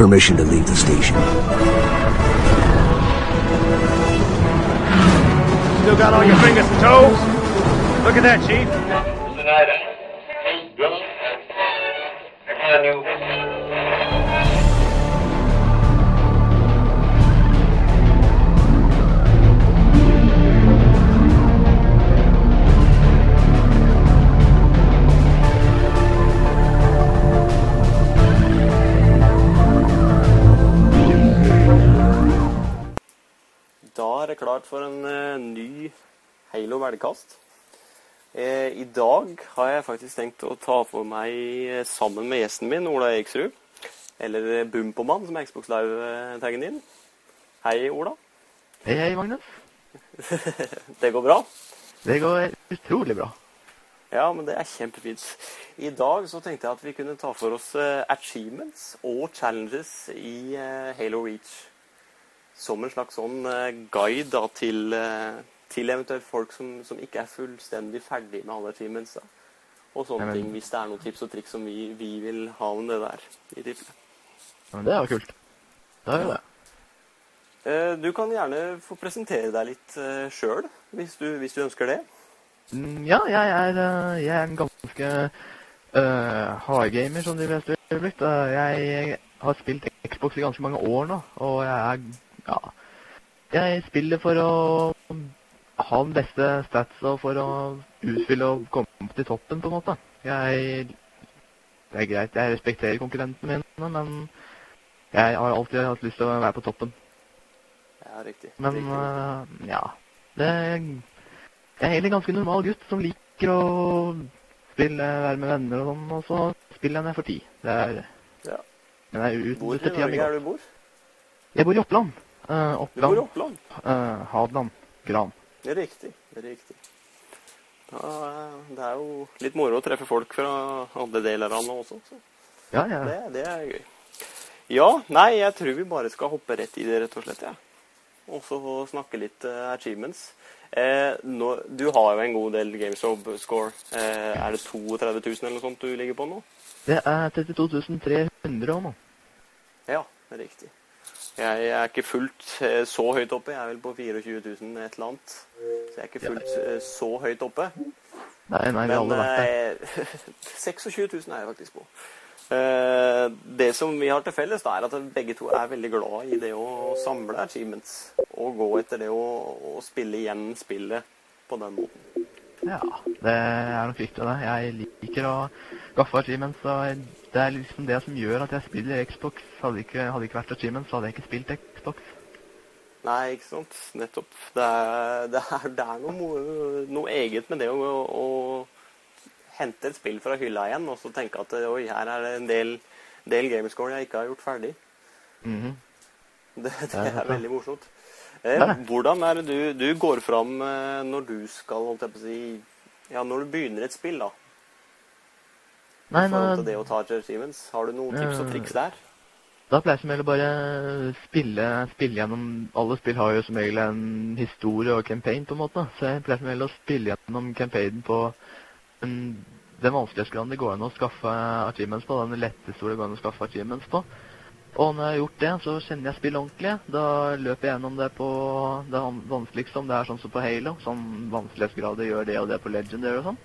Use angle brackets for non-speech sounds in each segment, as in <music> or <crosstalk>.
permission to leave the station. Still got all your fingers and toes? Look at that, Chief. Klart for en eh, ny Halo velkast. Eh, I dag har jeg faktisk tenkt å ta for meg, eh, sammen med gjesten min, Ola Eiksrud, eller Bumpoman, som er Xbox Live-taggen din. Hei, Ola. Hei, hei, Magnus. <laughs> Det går bra? Det går utrolig bra. Ja, men det er kjempefint. I dag så tenkte jeg at vi kunne ta for oss achievements og challenges i Halo Reach. Som en slags sånn eh, guide da, til, eh, til eventuelt folk som, som ikke er fullstendig ferdig med alle. Da. Og sånne men- ting, hvis det er noen tips og triks som vi, vi vil ha om det der. i tipset. Ja, Men det er jo kult. Da gjør vi det. Eh, Du kan gjerne få presentere deg litt sjøl, hvis, du- hvis du ønsker det. Mm, Ja, jeg er, jeg er en ganske uh, hardgamer, som de fleste ville blitt. Jeg har spilt Xbox i ganske mange år nå, og jeg er Ja. Jeg spiller for å ha den beste stats og for å utfylle og komme opp til toppen, på en måte. Jeg Det er greit, jeg respekterer konkurrentene mine, men jeg har alltid hatt lyst til å være på toppen. Ja, riktig. Men riktig. Uh, ja det, Jeg er egentlig en ganske normal gutt som liker å spille, være med venner og sånn, og så spiller jeg når jeg får tid. Det er Ja. Men jeg Hvor i utnytter tida mi Norge er du bor? Jeg bor i Oppland. Uh, Du bor Oppland, i Oppland. øh, Hadeland, Gran. Det er riktig. det er riktig. Ja, eh, det er jo litt moro å treffe folk fra andre deler av landet også. Så Ja, ja. det, det er gøy. Ja, nei, jeg tror vi bare skal hoppe rett i det, rett og slett. Ja. Og så snakke litt uh, achievements. Eh, nå, du har jo en god del GameStop-score. Eh, er det 32 000 eller noe sånt du ligger på nå? Det er 32 300 nå. Ja, det er riktig. Jeg er ikke fullt eh, så høyt oppe. Jeg er vel på 24 000 et eller annet. Så jeg er ikke fullt eh, så høyt oppe. Nei, nei, vi har aldri vært der. eh, <laughs> 26 000 er jeg faktisk på. Eh, det som vi har til felles, da, er at begge to er veldig glad i det å samle achievements. Og gå etter det å, å spille igjen spillet på den måten. Ja, det er nok riktig det. Jeg liker å gaffe achievements, og det er liksom det som gjør at jeg spiller Xbox. Hadde ikke, hadde ikke vært achievement, så hadde jeg ikke spilt Xbox. Nei, ikke sant? Nettopp. Det er, det er, det er noe, noe eget med det å, å hente et spill fra hylla igjen, og så tenke at oi, her er det en del, del gamescore jeg ikke har gjort ferdig. Mhm. Det, det er veldig morsomt. Eh, hvordan er det du, du går fram eh, når du skal, holdt jeg på å si Ja, når du begynner et spill, da? Nei, forhold til det å ta achievements. Har du noen tips og triks der? da pleier jeg som regel bare spille, spille gjennom Alle spill har jo som regel en historie og campaign, på en måte. Så jeg pleier som regel å spille gjennom campaignen på en, den vanskelighetsgraden det går an å skaffe achievements på. Den letteste det går an å skaffe achievements på. Og når jeg har gjort det, så kjenner jeg spillet ordentlig. Da løper jeg gjennom det på det van- vanskeligste, om det er sånn som på Halo. Sånn vanskelighetsgrader gjør det og det på Legendary og sånn.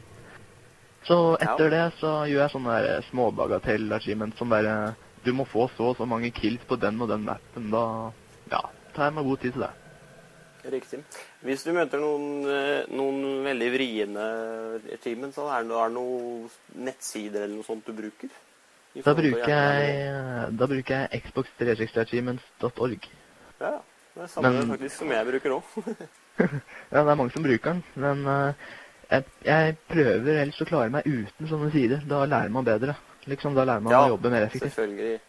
Så etter det så gjør jeg sånne der småbagatell-achievements som bare Du må få så og så mange kills på den og den mappen. Da ja, tar jeg meg god tid til det. Riktig. Hvis du møter noen, eh, noen veldig vriene achievements, så er det, er det noen nettsider eller noe sånt du bruker? Da til å bruker jeg, da bruker jeg xbox360achievements.org. Ja. Det er samme Men- faktisk som jeg bruker òg. <laughs> <laughs> Ja, det er mange som bruker den, men eh, jeg, jeg prøver helst å klare meg uten sånne sider. Da lærer man bedre. Liksom, Da lærer man å jobbe mer effektivt. selvfølgelig.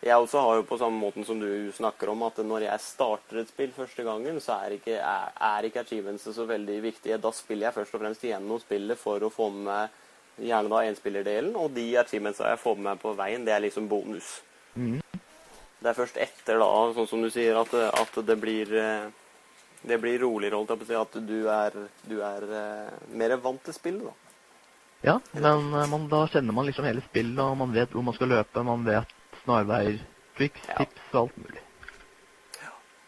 Jeg også har jo på samme måten som du snakker om, at når jeg starter et spill første gangen, så er ikke, er, er ikke achievements så veldig viktige. Da spiller jeg først og fremst igjennom spillet for å få med meg gjerne da enspillerdelen, og de achievementsa jeg får med meg på veien, det er liksom bonus. Mm. Det er først etter, da, sånn som du sier, at, at det blir eh, det blir roligere, holdt jeg på å si, at du er, du er uh, mer vant til spillet, da. Ja, men eh, man, da kjenner man liksom hele spillet, og man vet hvor man skal løpe, man vet snarveier, triks, Ja. tips og alt mulig.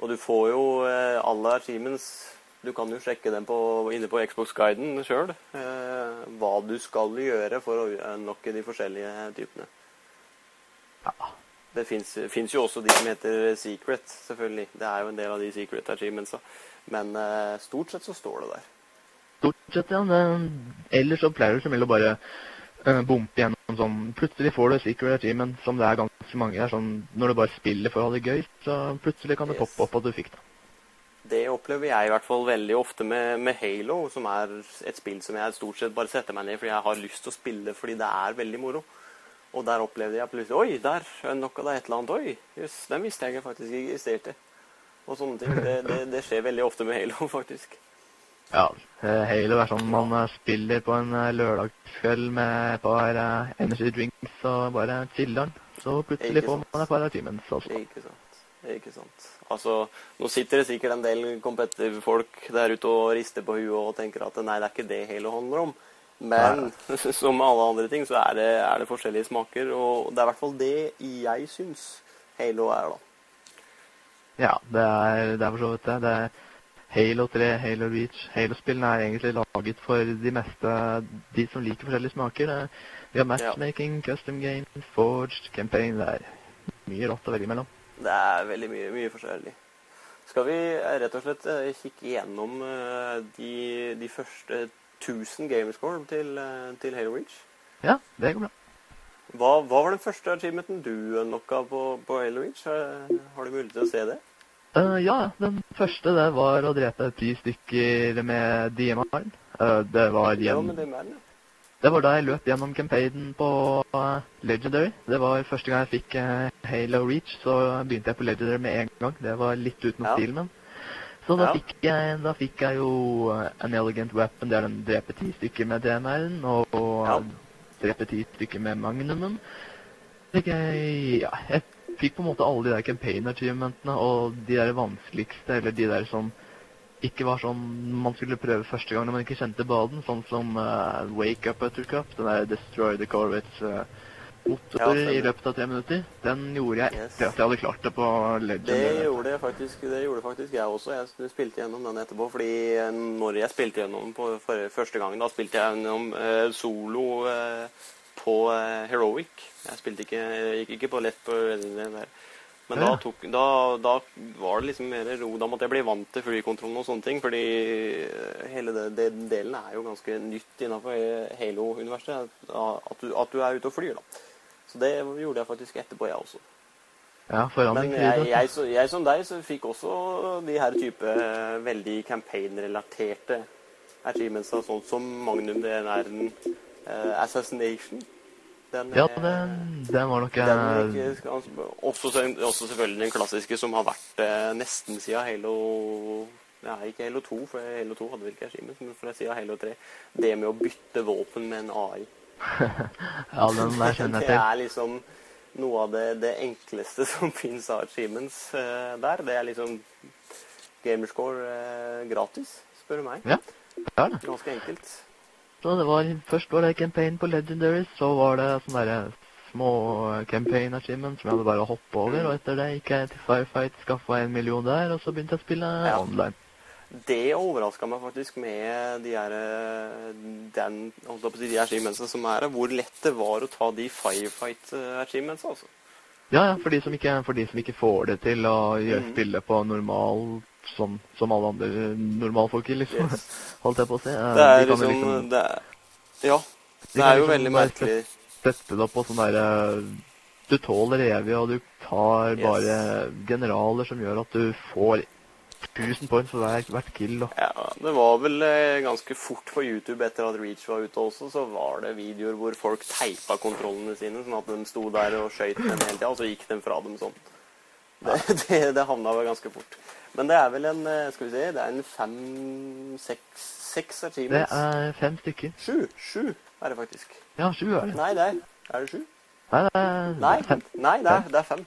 Og du får jo uh, alle achievements Du kan jo sjekke dem på, inne på Xbox-guiden sjøl. uh, hva du skal gjøre for å unlocke de forskjellige typene. Ja. Det fins jo også de som heter secret, selvfølgelig. Det er jo en del av de secret achievementsa. Men uh, stort sett så står det der. Stort sett, ja. Ellers så pleier du som regel å bare uh, bumpe gjennom sånn Plutselig får du secret achievement som det er ganske mange her. Sånn, når du bare spiller for å ha det gøy, så plutselig kan det Yes. poppe opp at du fikk det. Det opplever jeg i hvert fall veldig ofte med, med Halo, som er et spill som jeg stort sett bare setter meg ned fordi jeg har lyst til å spille fordi det er veldig moro. Og der opplevde jeg plutselig Oi, der unlocka det et eller annet. Oi, jøss, den visste jeg faktisk ikke eksisterte. Og sånne ting. Det, det, det skjer veldig ofte med Halo, <laughs> faktisk. Ja, eh, Halo er sånn man eh, spiller på en eh, lørdagskveld med et par energy drinks og bare chiller'n. Så plutselig får man et par achievements også. Ikke sant. Ikke sant. Altså, nå sitter det sikkert en del competitive folk der ute og rister på huet og tenker at nei, det er ikke det Halo handler om. Men <laughs> som med alle andre ting, så er det, er det forskjellige smaker. Og det er i hvert fall det jeg syns Halo er, da. Ja, det er, det er for så vidt det. Det er Halo 3, Halo Reach. Halo-spillene er egentlig laget for de meste de som liker forskjellige smaker. Er- Vi har matchmaking, custom games, forged, campaign. Det er mye rått å velge mellom. Det er veldig mye, mye forskjellig. Skal vi eh, rett og slett eh, kikke gjennom eh, de, de første 1000 gamerscore til, eh, til Halo Reach? Ja, det går bra. Hva, hva var den første achievementen du unlocka på, på Halo Reach? Har, har du mulighet til å se det? Uh, ja, den første det var å drepe ti stykker med DMR-en. Eh, det var gjennom det ja. Det var da jeg løp gjennom campaignen på Legendary. Det var første gang jeg fikk Halo Reach, så begynte jeg på Legendary med en gang. Det var litt utenom Ja. stilen min. Så da, Ja. fikk jeg, da fikk jeg jo eh, An Elegant Weapon, der den dreper ti stykker med DMR-en, og, og Ja. dreper ti stykker med Magnumen. Fikk jeg, ja, jeg fikk på en måte alle de der campaign achievementene, og de der vanskeligste, eller de der som ikke var sånn man skulle prøve første gang når man ikke kjente baden, sånn som uh, Wake Up Buttercup, den der Destroy the Corvettes uh, motor Ja, i løpet av tre minutter. Den gjorde jeg Yes. etter at jeg hadde klart det på Legend. Det gjorde, jeg faktisk, det gjorde faktisk jeg også. Jeg spilte gjennom den etterpå. Fordi eh, når jeg spilte gjennom på for, første gangen, da spilte jeg gjennom eh, solo eh, på eh, Heroic. Jeg spilte ikke, jeg gikk ikke på lett på der. Men da, tok, da, da var det liksom mer ro. Da måtte jeg bli vant til flykontrollen og sånne ting. Fordi eh, hele det, det delen er jo ganske nytt innafor Halo-universet. At, at du er ute og flyr, da. Så det gjorde jeg faktisk etterpå, jeg også. Ja, foran Men jeg, jeg, jeg som deg så fikk også de her type eh, veldig campaign-relaterte achievements, sånn som Magnum DNR-en uh, Assassination. Den, Ja, eh, den, den var nok den eh, ikke, også, også selvfølgelig den klassiske som har vært uh, nesten siden Halo Ja, ikke Halo 2, for Halo 2 hadde vel ikke achievement, men fra siden Halo 3. Det med å bytte våpen med en AI. <laughs> Ja, den der kjenner Det jeg til. er liksom noe av det, det enkleste <laughs> som finnes av achievements uh, der. Det er liksom gamerscore uh, gratis, spør du meg. Ja, det er det. Ganske enkelt. Så det var, først var det campaign på Legendary, så var det sånne der små campaign achievements som jeg hadde bare hoppet over, og etter det gikk jeg til Firefight, skaffa en million der, og så begynte jeg å spille Ja. online. Det overraska meg faktisk med de her, eh, den, holdt på å si, de achievementsene som er her, hvor lett det var å ta de firefight-achievementsene, altså. Ja, ja, for de som ikke, for de som ikke får det til å gjøre Mhm. spille på normal, som, som alle andre normalfolk, liksom, Yes. <laughs> holdt jeg på å si. Eh, Det er de liksom, liksom, det er, Ja. de Det kan er jo liksom veldig merkelig. Sette det opp på sånn derre Du tåler evig, og du tar Yes. bare generaler som gjør at du får 1000 points for hver, hvert kill. Da. Ja, det var vel eh, ganske fort på YouTube etter at Reach var ute også, så var det videoer hvor folk teipa kontrollene sine, sånn at de sto der og skøyt dem hele tida, og så gikk de fra dem sånn. Det, <laughs> det, det havna vel ganske fort. Men det er vel en eh, Skal vi se, det er en fem Seks, seks Det achievements. er fem stykker. Sju. Sju er det faktisk. Ja, sju er det. Nei, det er Er det sju? Nei, det er Nei, fem. nei det, er, det er fem.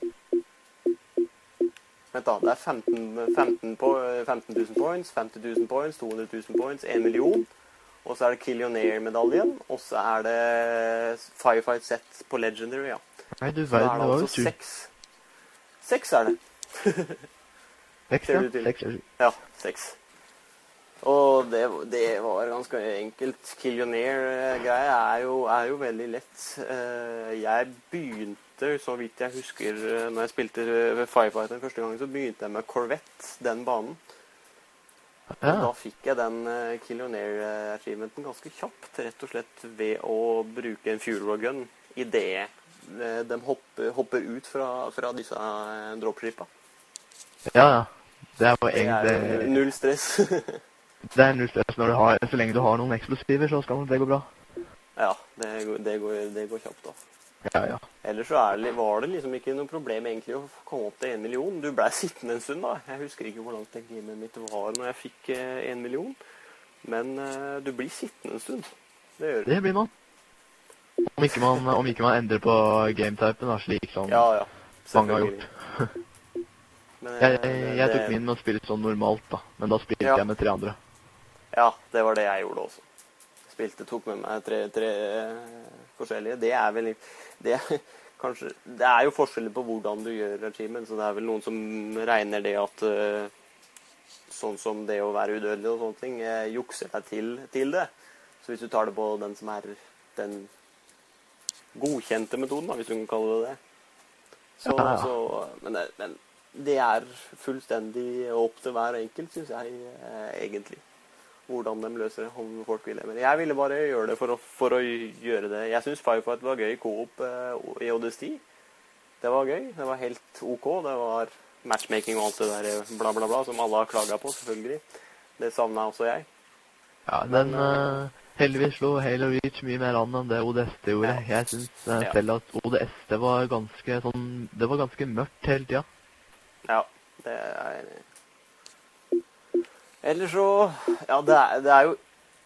Vent, da. Det er 15, 15, på, 15 000 points, 50 000 points, 200 000 points, 1 million. Og så er det Killionaire-medaljen. Og så er det Firefight Set på Legendary, ja. Nei, du Så det verden, jo det det var jo altså seks. Seks er det. <laughs> Seks, ja. Seks, Ja, seks. Og det, det var ganske enkelt. Killionaire-greia er, er jo veldig lett. Eh, Jeg begynte, så vidt jeg husker, eh, når jeg spilte ved Firefighter første gang, så begynte jeg med Corvette, den banen. Og da fikk jeg den eh, Killionaire-achievementen ganske kjapt, rett og slett ved å bruke en fuel rod gun idet eh, de hopper, hopper ut fra, fra disse eh, dropshipa. ja, ja. Det er jo Det er egentlig null stress. <laughs> Det er null stress når du har Så lenge du har noen eksplosiver, så skal det gå bra. ja, det, går- det, går, det går kjapt, da. Ja, ja. Ellers så er det, var det liksom ikke noe problem egentlig å komme opp til en million. Du blei <laughs> sittende en stund, da. Jeg husker ikke hvor langt det gamet mitt var når jeg fikk én en million. Men uh, du blir sittende en stund. Det gjør du. Det blir man. Om ikke man, om ikke man endrer på gametypen, da, slik som Ja, ja. mange har gjort. Men, <laughs> Jeg, eh, jeg, jeg tok min med å spille sånn normalt, da. Men da spilte Ja. jeg med tre andre. Ja, det var det jeg gjorde også. Spilte, tok med meg tre, tre eh, forskjellige. Det er vel det, <laughs> kanskje, det er jo forskjeller på hvordan du gjør regimen, så det er vel noen som regner det at eh, Sånn som det å være udødelig og sånne ting, eh, jukser deg til, til det. Så hvis du tar det på den som er den godkjente metoden, da, hvis du kan kalle det det så, Ja, ja. så men, det, men det er fullstendig opp til hver enkelt, syns jeg egentlig hvordan de løser det, om folk vil det. Men jeg ville bare gjøre det for å, for å gjøre det. Jeg syns Firefight var gøy coop eh, i ODST. Det var gøy. Det var helt OK. Det var matchmaking og alt det der eh, bla, bla, bla som alle har klaga på, selvfølgelig. Det savna også jeg. Ja, den eh, Heldigvis slo Halo Reach mye mer an enn det ODST gjorde. Jeg syns uh, selv at ODST var ganske sånn Det var ganske mørkt hele tida. Ja, det er Ellers så Ja, det er, det er jo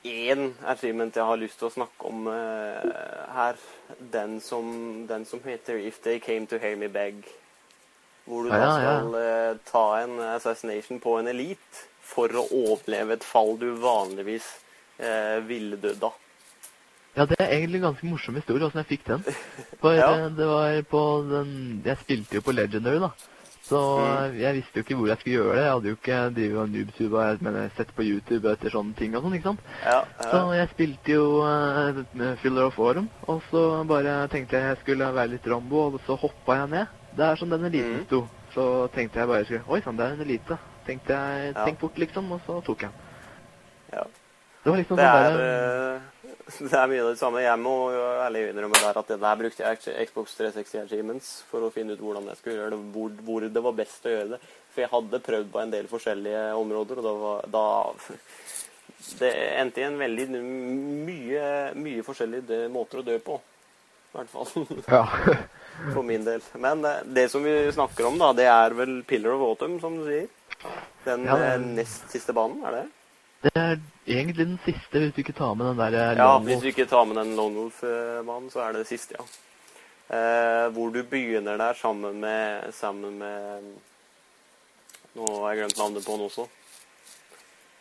én achievement jeg har lyst til å snakke om uh, her. Den som, den som heter If They Came To Hear Me Beg. Hvor du Ja, da skal ja. skal eh, ta en assassination på en elite for å overleve et fall du vanligvis uh, ville dødd av. Ja, det er egentlig en ganske morsom historie åssen jeg fikk den. <laughs> For Ja. det var på den Jeg spilte jo på Legendary, da. Så Mm. jeg visste jo ikke hvor jeg skulle gjøre det. Jeg hadde jo ikke drevet og noobsuba, men jeg sett på YouTube etter sånne ting og sånn, ikke sant. Ja, ja. Så jeg spilte jo uh, Filler of Aurum, og så bare tenkte jeg jeg skulle være litt Rambo, og så hoppa jeg ned. Det er som den eliten mm. sto. Så tenkte jeg bare skulle Oi sann, det er en elite. Tenkte jeg, Ja. Tenk fort, liksom, og så tok jeg den. ja. Det liksom Det er, bare eh, <laughs> det er mye av det samme. Jeg må jo ærlig innrømme der at det der brukte jeg Xbox 360 Achievements for å finne ut hvordan jeg skulle gjøre det, hvor, hvor det var best å gjøre det. For jeg hadde prøvd på en del forskjellige områder, og da, var, da <laughs> Det endte i en veldig mye, mye forskjellige måter å dø på. I hvert fall <laughs> Ja. for min del. Men eh, det som vi snakker om, da, det er vel Pillar of Autumn, som du sier. Den Ja, eh, nest siste banen, er det? Det er egentlig den siste, hvis du ikke tar med den der eh, Ja, hvis du ikke tar med den Lone Wolf-mannen, så er det det siste, ja. Eh, hvor du begynner der sammen med Sammen med Nå har jeg glemt navnet på han også.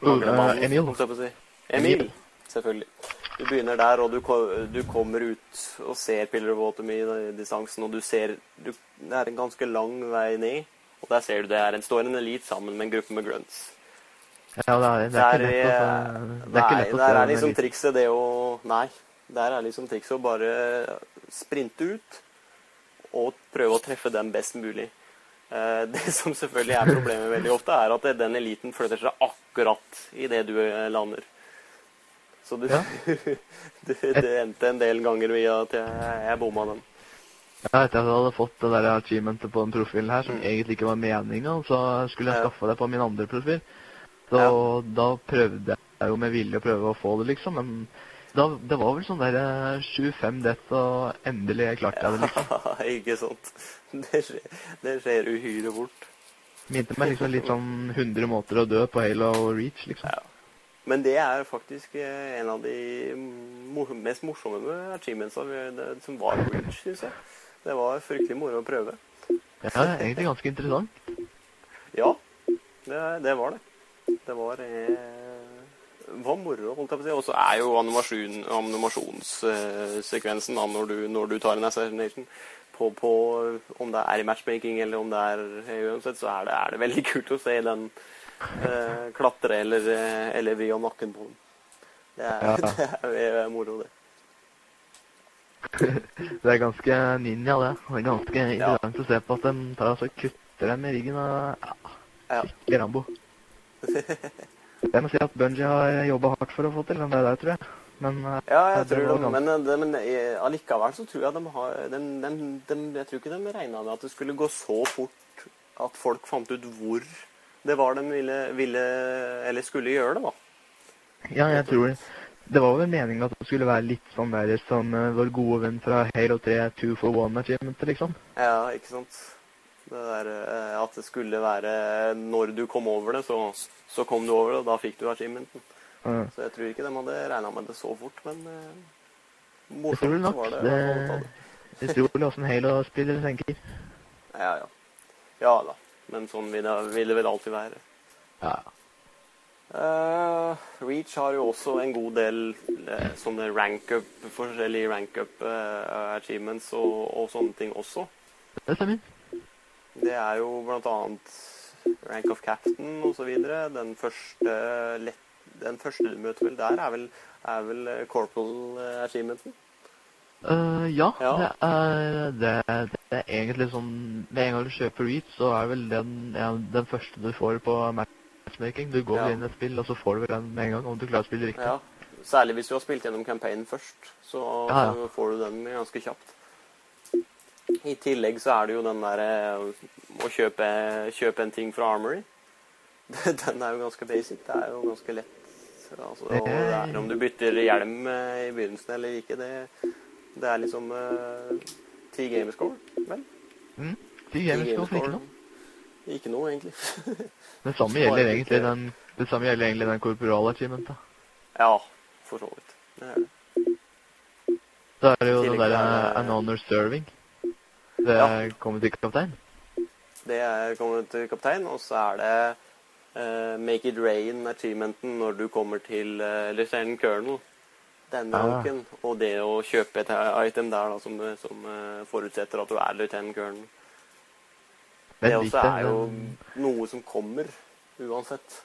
Eh, Emil. si. Emil, selvfølgelig. Du begynner der, og du, du kommer ut og ser Pillar of Autumn i distansen, og du ser du, Det er en ganske lang vei ned, og der ser du det er en, står en elite sammen med en gruppe med grunts. Ja, det er, det er ikke lett å. Det er ikke lett å der er liksom trikset det å Nei. Der er liksom trikset å bare sprinte ut og prøve å treffe dem best mulig. Eh, <laughs> Det som selvfølgelig er problemet veldig ofte, er at den eliten flytter seg akkurat idet du eh, lander. Så du, Ja. <laughs> det, det endte en del ganger med at jeg, jeg bomma den. Ja, etter at jeg hadde fått det der achievementet på den profilen her, som egentlig ikke var meninga, så skulle jeg skaffa det på min andre profil. Så Ja. da prøvde jeg jo med vilje å prøve å få det, liksom. Men da, det var vel sånn der eh, 7-5 death, og endelig klarte jeg det, liksom. <laughs> ikke sant? Det skjer, det skjer uhyre fort. Minte meg liksom litt sånn 100 måter å dø på Halo Reach, liksom. Ja. Men det er faktisk eh, en av de mest morsomme med achievementsa som var Reach, syns jeg. Det var fryktelig moro å prøve. Ja, egentlig ganske interessant. Ja, det, det var det. Det var, eh, var moro, holdt jeg på å si. Og så er jo animasjon, animasjonssekvensen da, når du, når du tar en assassination på, på om det er i matchmaking eller om det er uansett, så er det, er det veldig kult å se den eh, klatre eller, eh, eller vri om nakken på den. Det er, Ja. <laughs> det er moro, det. <laughs> Det er ganske ninja, det. Det er ganske interessant å se på at de tar og så kutter dem i ryggen og ja, Ja. skikkelig Rambo. <laughs> Jeg må si at Bungie har jobba hardt for å få til den der, tror jeg. Men eh, Ja, jeg det tror var det, men, det, men eh, allikevel så tror jeg de har de, de, de, Jeg tror ikke de regna med at det skulle gå så fort at folk fant ut hvor det var de ville, ville eller skulle gjøre det, da. Ja, jeg tror Det var vel meningen at det skulle være litt sånn der som eh, vår gode venn fra Halo 3 two for one achievement, liksom. Ja, ikke sant. Det der eh, at det skulle være Når du kom over det, så, så kom du over det, og da fikk du achievementen. Mm. Så jeg tror ikke de hadde regna med det så fort, men eh, morsomt nok var det. det, det. <laughs> Tror vel åssen Halo-spillere tenker. Ja, ja. Ja da. Men sånn vil det, vil det vel alltid være. Ja. Uh, Reach har jo også en god del uh, sånne rank-up, forskjellige rank-up uh, achievements og, og sånne ting også. Det stemmer. Det er jo blant annet rank of captain videre. Den første, lett, den første du møter vel der, er vel, er vel eh, corporal eh, achievementen. Uh, ja, Ja. Det, er, det, det er egentlig sånn Med en gang du kjøper Reach, så er vel den ja, den første du får på matchmaking. Du går Ja. inn i et spill, og så får du vel den med en gang, om du klarer å spille riktig. Ja. Særlig hvis du har spilt gjennom campaignen først, så, så får du den ganske kjapt. I tillegg så er det jo den derre å kjøpe, kjøpe en ting fra Armory. <laughs> Den er jo ganske basic. Det er jo ganske lett. Altså, og det er om du bytter hjelm eh, i begynnelsen eller ikke, det, det er liksom uh, ti gamerscore, vel? Mm. Ti gamers skal ikke noe. Ikke noe, egentlig. <laughs> Det samme gjelder egentlig den, det samme gjelder egentlig den korporalachievementa. ja, for så vidt. Det er det. Så er det jo det derre er an honor serving. Det Ja. kommer til kaptein. Det er kommet til kaptein, og så er det uh, Make it rain achievementen når du kommer til uh, Lieutenant Colonel. Denne Ah. uken. Og det å kjøpe et item der da, som, som uh, forutsetter at du er Lieutenant Colonel. Det også er jo noe som kommer uansett.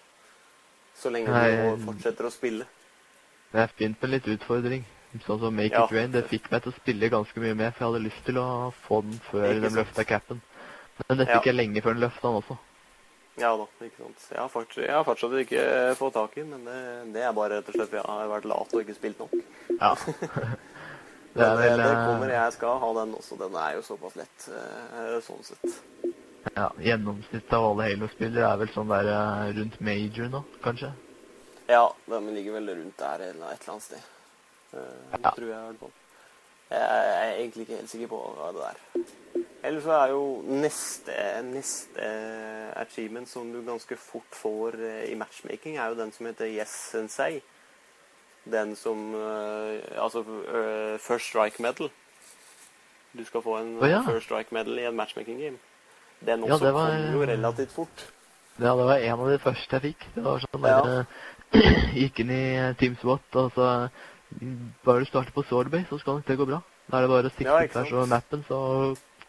Så lenge Nei, du fortsetter å spille. Det er fint med litt utfordring. Sånn som Make Ja. It Rain. Det fikk meg til å spille ganske mye mer, for jeg hadde lyst til å få den før den løfta capen. Men det Ja. fikk jeg lenge før den løfta den også. Ja da, ikke sant. Jeg har fortsatt, jeg har fortsatt ikke fått tak i den, men det, det er bare rett og slett fordi jeg har vært lat og ikke spilt nok. Ja. <laughs> det det, vel det eh, kommer, jeg skal ha den også. Den er jo såpass lett, eh, sånn sett. ja, Gjennomsnittet av alle Halo-spillere er vel sånn der eh, rundt major nå, kanskje? Ja, den ligger vel rundt der eller et eller annet sted. Eh, Ja. Tror jeg i hvert fall. Jeg er egentlig ikke helt sikker på hva det er. Ellers så er jo neste, neste achievement som du ganske fort får eh, i matchmaking, er jo den som heter Yes Sensei. Den som eh, Altså First Strike Medal. Du skal få en oh, ja. First Strike Medal i en matchmaking game. Den Ja, også det var- kommer jo relativt fort. Ja, det var en av de første jeg fikk. Det var sånn Ja. der <clears throat> Gikk inn i eh, Team SWAT, og så Bare du starter på Swordbase, så skal nok det gå bra. Da er det bare å sikte Ja, tvers over mappen, så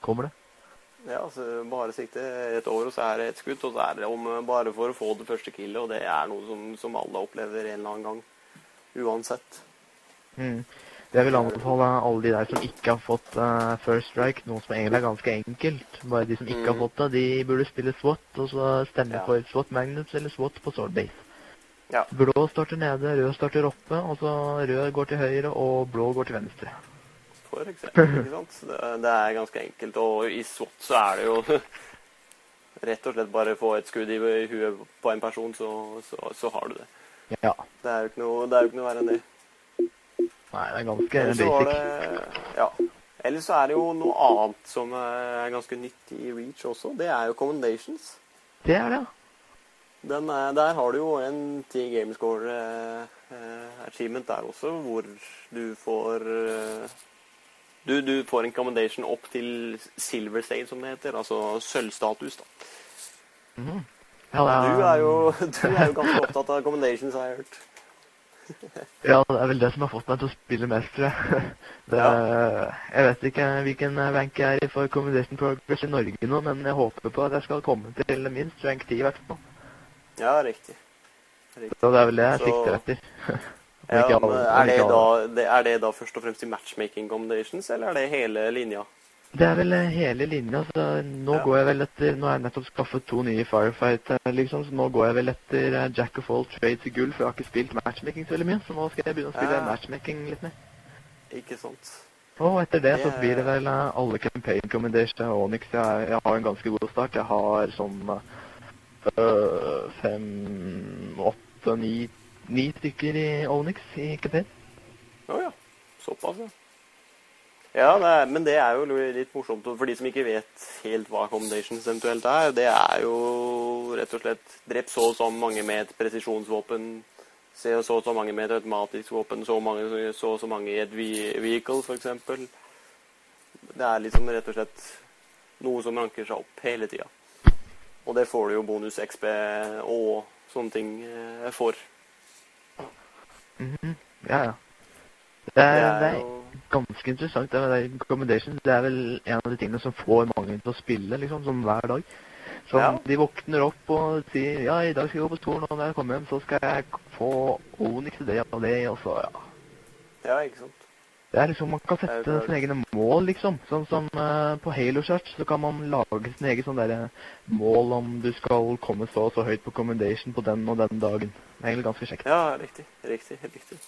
kommer det. Ja, altså bare sikte et år, og så er det et skudd, og så er det om bare for å få det første killet, og det er noe som, som alle opplever en eller annen gang. Uansett. Mm. Jeg vil anbefale alle de der som ikke har fått uh, First Strike, noe som egentlig er ganske enkelt. Bare de som ikke har Mm. fått det, de burde spille SWAT, og så stemme Ja. for SWAT Magnus eller SWAT på Swordbase. Ja. Blå starter nede, rød starter oppe, og så rød går til høyre, og blå går til venstre. For eksempel, ikke sant? Det, det er ganske enkelt, og i SWAT så er det jo <laughs> rett og slett bare få et skudd i huet på en person, så, så, så har du det. Ja. Det er jo ikke noe, det er jo ikke noe verre enn det. Nei, det er ganske Ellers basic. det, ja. Ellers så er det jo noe annet som er ganske nytt i Reach også. Det er jo commendations. Det er det, ja. Den er, der har du jo en ti Gamescore eh, eh, achievement der også, hvor du får eh, du, du får en commendation opp til silver state, som det heter. Altså sølvstatus, da. Mhm. ja Du er jo, <laughs> du er jo ganske opptatt av commendations, har jeg hørt. <laughs> Ja, det er vel det som har fått meg til å spille mest, tror jeg. <laughs> Det, Jeg vet ikke hvilken rank jeg er i for Commendation Progress i Norge nå, men jeg håper på at jeg skal komme til minst rank 10 i hvert fall. Ja, riktig. riktig. Så det er vel det jeg sikter etter. <laughs> Ja, men er, det da, det, er det da først og fremst i matchmaking combinations, eller er det hele linja? Det er vel eh, hele linja, så nå Ja. går jeg vel etter Nå har jeg nettopp skaffet to nye Firefighter, liksom, så nå går jeg vel etter eh, Jack of all trades i gull, for jeg har ikke spilt matchmaking så veldig mye, så nå skal jeg begynne å spille Ja. matchmaking litt mer. Ikke sant? Og etter det så blir det vel eh, alle campaign commendations og Onyx. Jeg, jeg har en ganske god start. Jeg har sånn fem, åtte, ni, ni stykker i Onyx i KP. Å ja. Såpass, ja. Ja, det er, men det er jo litt morsomt for de som ikke vet helt hva accommodations eventuelt er. Det er jo rett og slett drep så og så mange med et presisjonsvåpen, se så og så mange med et automatisk våpen, så, mange, så og så mange i et ve- vehicle, f.eks. Det er liksom rett og slett noe som ranker seg opp hele tida. Og det får du jo bonus XP og sånne ting for. Mm -hmm. Ja, ja. Det Det er, det er er jo ganske interessant. Det er Accommodations det er vel en av de tingene som får mange til å spille liksom, som hver dag. Så Ja. De våkner opp og sier ja, i dag skal jeg gå på torn, og når jeg kommer hjem, så skal jeg få Onyx til det og det, og så ja. Ja, ikke sant. Det er liksom, Man kan sette sine egne mål, liksom. Sånn som uh, på Halo Search så kan man lage sine egne sånne der, mål om du skal komme så og så høyt på commendation på den og den dagen. Det er egentlig ganske kjekt. Ja, riktig. Riktig. riktig.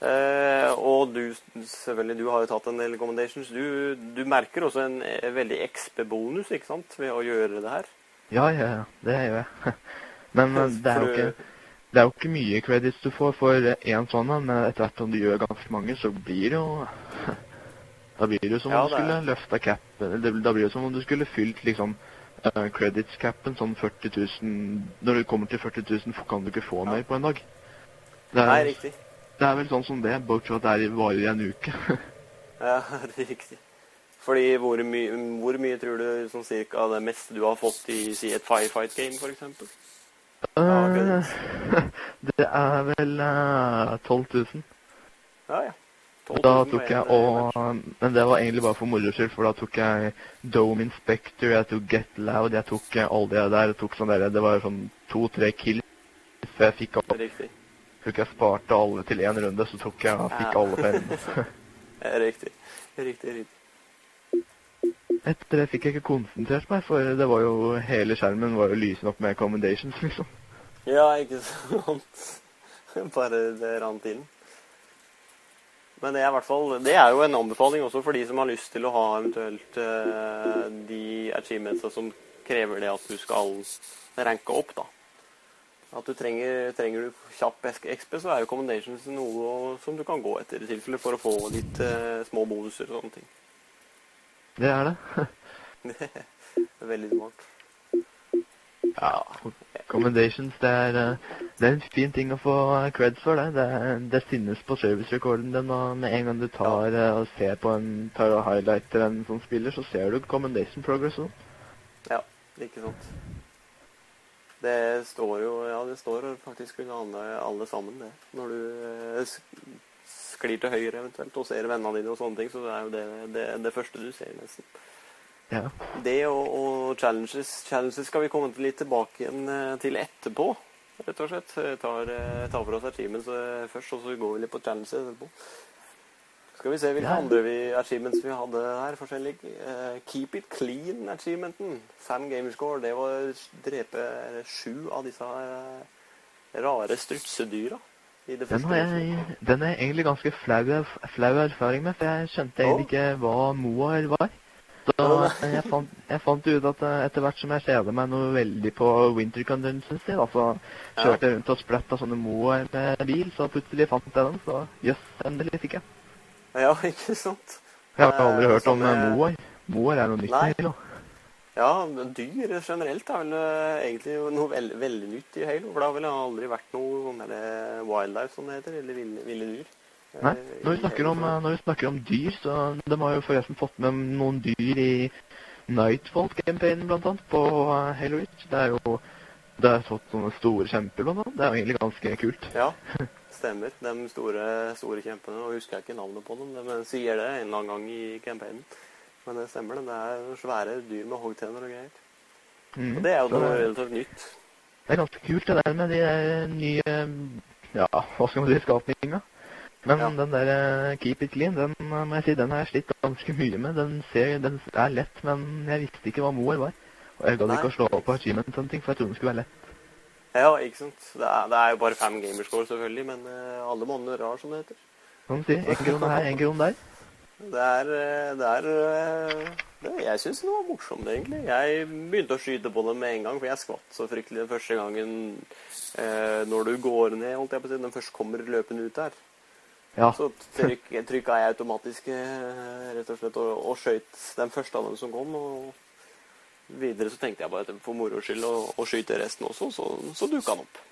Uh, og du, selvfølgelig, du har jo tatt en del commendations. Du, du merker også en eh, veldig XP-bonus, ikke sant, ved å gjøre det her. Ja, ja, ja. Det gjør jeg. <laughs> Men det er jo ikke det er jo ikke mye credits du får for én sånn, men etter hvert som du gjør ganske mange, så blir det jo <laughs> Da blir det jo som Ja, om du er- skulle løfta capen Da blir det som om du skulle fylt liksom uh, credits-capen sånn 40 000 Når du kommer til 40 000, kan du ikke få Ja. mer på en dag. Det Nei, er, riktig. det er vel sånn som det, bortsett fra at det er varer i en uke. <laughs> Ja, <laughs> det er riktig. Fordi hvor, my hvor mye tror du sånn cirka det meste du har fått i si, et firefight game, for Eh, <laughs> det er vel uh, 12 000. Ja, ja. 12 Da 000 tok var jeg en, og eh, Men det var egentlig bare for moro skyld, for da tok jeg Dome Inspector, jeg tok Get Loud, jeg tok eh, alle de der. Tok sånn der, Det var sånn to-tre kills. Så jeg fikk alle, Riktig. tok jeg sparte alle til én runde, så tok jeg fikk Ja. alle på <laughs> Ja, Riktig. Riktig, riktig. Etter det fikk jeg ikke konsentrert meg, for det var jo hele skjermen var jo lysende opp med accommodations, liksom. Ja, ikke sant. <laughs> Bare det rant inn. Men det er fall Det er jo en anbefaling også for de som har lyst til å ha eventuelt uh, de achievementsa som krever det at du skal ranke opp, da. At du trenger, trenger du kjapp XP, så er jo commendations noe som du kan gå etter i tilfelle for å få litt uh, små bonuser og sånne ting. Det er det. <laughs> Det er veldig smart. Ja. Commendations, det er, eh, det er en fin ting å få eh, creds for, det. Det, det synes på servicerekorden din, og med en gang du tar eh, og ser på en, tar og highlighter en som spiller, så ser du commendation progress og sånn. Ja, ikke sant. Det står jo Ja, det står faktisk under alle, alle sammen, det. Når du sklir til høyre eventuelt og ser vennene dine og sånne ting, så det er jo det, det, det første du ser, nesten. Ja. Det og, og challenges Challenges skal vi komme til litt tilbake igjen eh, til etterpå, rett og slett. Tar, eh, tar for oss achievements eh, først, og så går vi litt på challenges etterpå. Skal vi se hvilke Ja. andre vi, achievements vi hadde her. forskjellig. Uh, keep it clean achievementen. Fem gamerscore. Det var å drepe sju av disse rare strutsedyra. I det Den har jeg, den er egentlig ganske flau, flau erfaring med, for jeg skjønte egentlig ikke hva Moar var. Så jeg fant, jeg fant ut at eh, etter hvert som jeg kjeder meg noe veldig på winter consistency, da, så kjørte jeg rundt og splatta sånne Moar med bil, så plutselig fant jeg den, så jøss, endelig fikk jeg. Ja, <laughs> ikke sant? Jeg har aldri Eh, hørt om eh, Moar. Moar er noe nytt Nei. i Halo. Ja, dyr generelt er vel eh, egentlig noe veld, veldig nytt i Halo. For det har vel aldri vært noe det wildlife, som det heter. Eller ville, ville dyr. Nei, Eh, når vi, snakker om, når vi snakker om dyr, så de har jo forresten fått med noen dyr i Nightfall-campaignen, blant annet, på eh, Halo Reach. Det er jo det er fått sånne store kjemper, blant annet. Det er jo egentlig ganske kult. Ja, <laughs> Stemmer. De store, store kjempene. Og husker jeg ikke navnet på dem, men sier det en eller annen gang i campaignen. Men det stemmer, det. Det er svære dyr med hoggtenner og greier. Mhm. Og det er jo noe relativt nytt. Det er ganske kult det der med de nye Ja, hva skal man si, skapninga. Men Ja. den der eh, Keep It Clean, den eh, må jeg si, den har jeg slitt ganske mye med. Den, ser, den er lett, men jeg visste ikke hva Moer var. Og jeg gadd ikke å slå opp på achievement og ting, for jeg trodde den skulle være lett. Ja, ikke sant. Det er, det er jo bare fem gamerscore, selvfølgelig, men eh, alle monner har, som det heter. Som du si. En krone her, en krone der. Det er, eh, det er eh, det, Jeg syns det var morsomt, egentlig. Jeg begynte å skyte på det med en gang, for jeg skvatt så fryktelig den første gangen eh, når du går ned, holdt jeg på å si, den først kommer løpende ut der. Ja. Så tryk, trykka jeg automatisk eh, rett og slett og, og skøyt den første av dem som kom. Og videre så tenkte jeg bare at for moro skyld å, å skyte resten også, så, så dukka han opp.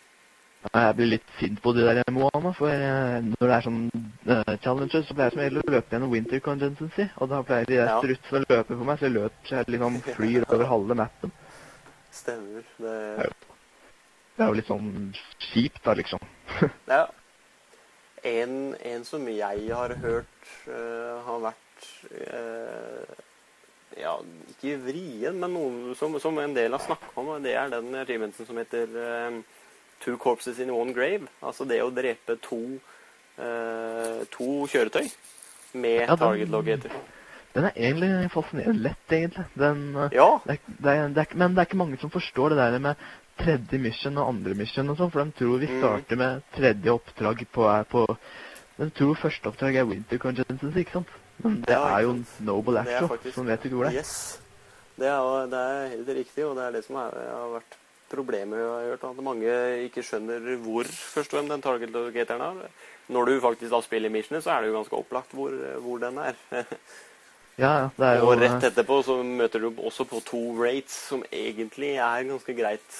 Jeg blir litt sint på de der Moana, for eh, når det er sånn uh, challenges, så pleier jeg som regel å løpe gjennom winter contingency, og da pleier de der Ja. strutsene å løpe på meg, så jeg løper så jeg liksom flyr over halve mappen. Stemmer. Det, Det er jo litt sånn kjipt, da, liksom. <laughs> ja. En, en som jeg har hørt uh, har vært uh, Ja, ikke vrien, men noen som, som en del har snakka om, og det er den achievementen som heter eh, Two corpses in one grave. Altså det å drepe to, uh, to kjøretøy med Ja, target locator. Den er egentlig fascinerende lett, egentlig. Den, eh, Ja, det er, det er, det er, men det er ikke mange som forstår det der med tredje mission og andre mission og sånn, for de tror vi Mm. starter med tredje oppdrag på, på De tror første oppdrag er winter contingency, ikke sant? Men det er jo en noble action, som vet ikke hvor det er. Yes. Det er, det er helt riktig, og det er det som har vært problemet jeg har hørt. At mange ikke skjønner hvor først og den target locatoren er. Når du faktisk da spiller missionet, så er det jo ganske opplagt hvor, hvor den er. <laughs> Ja, det er jo og rett etterpå så møter du også på to rates, som egentlig er ganske greit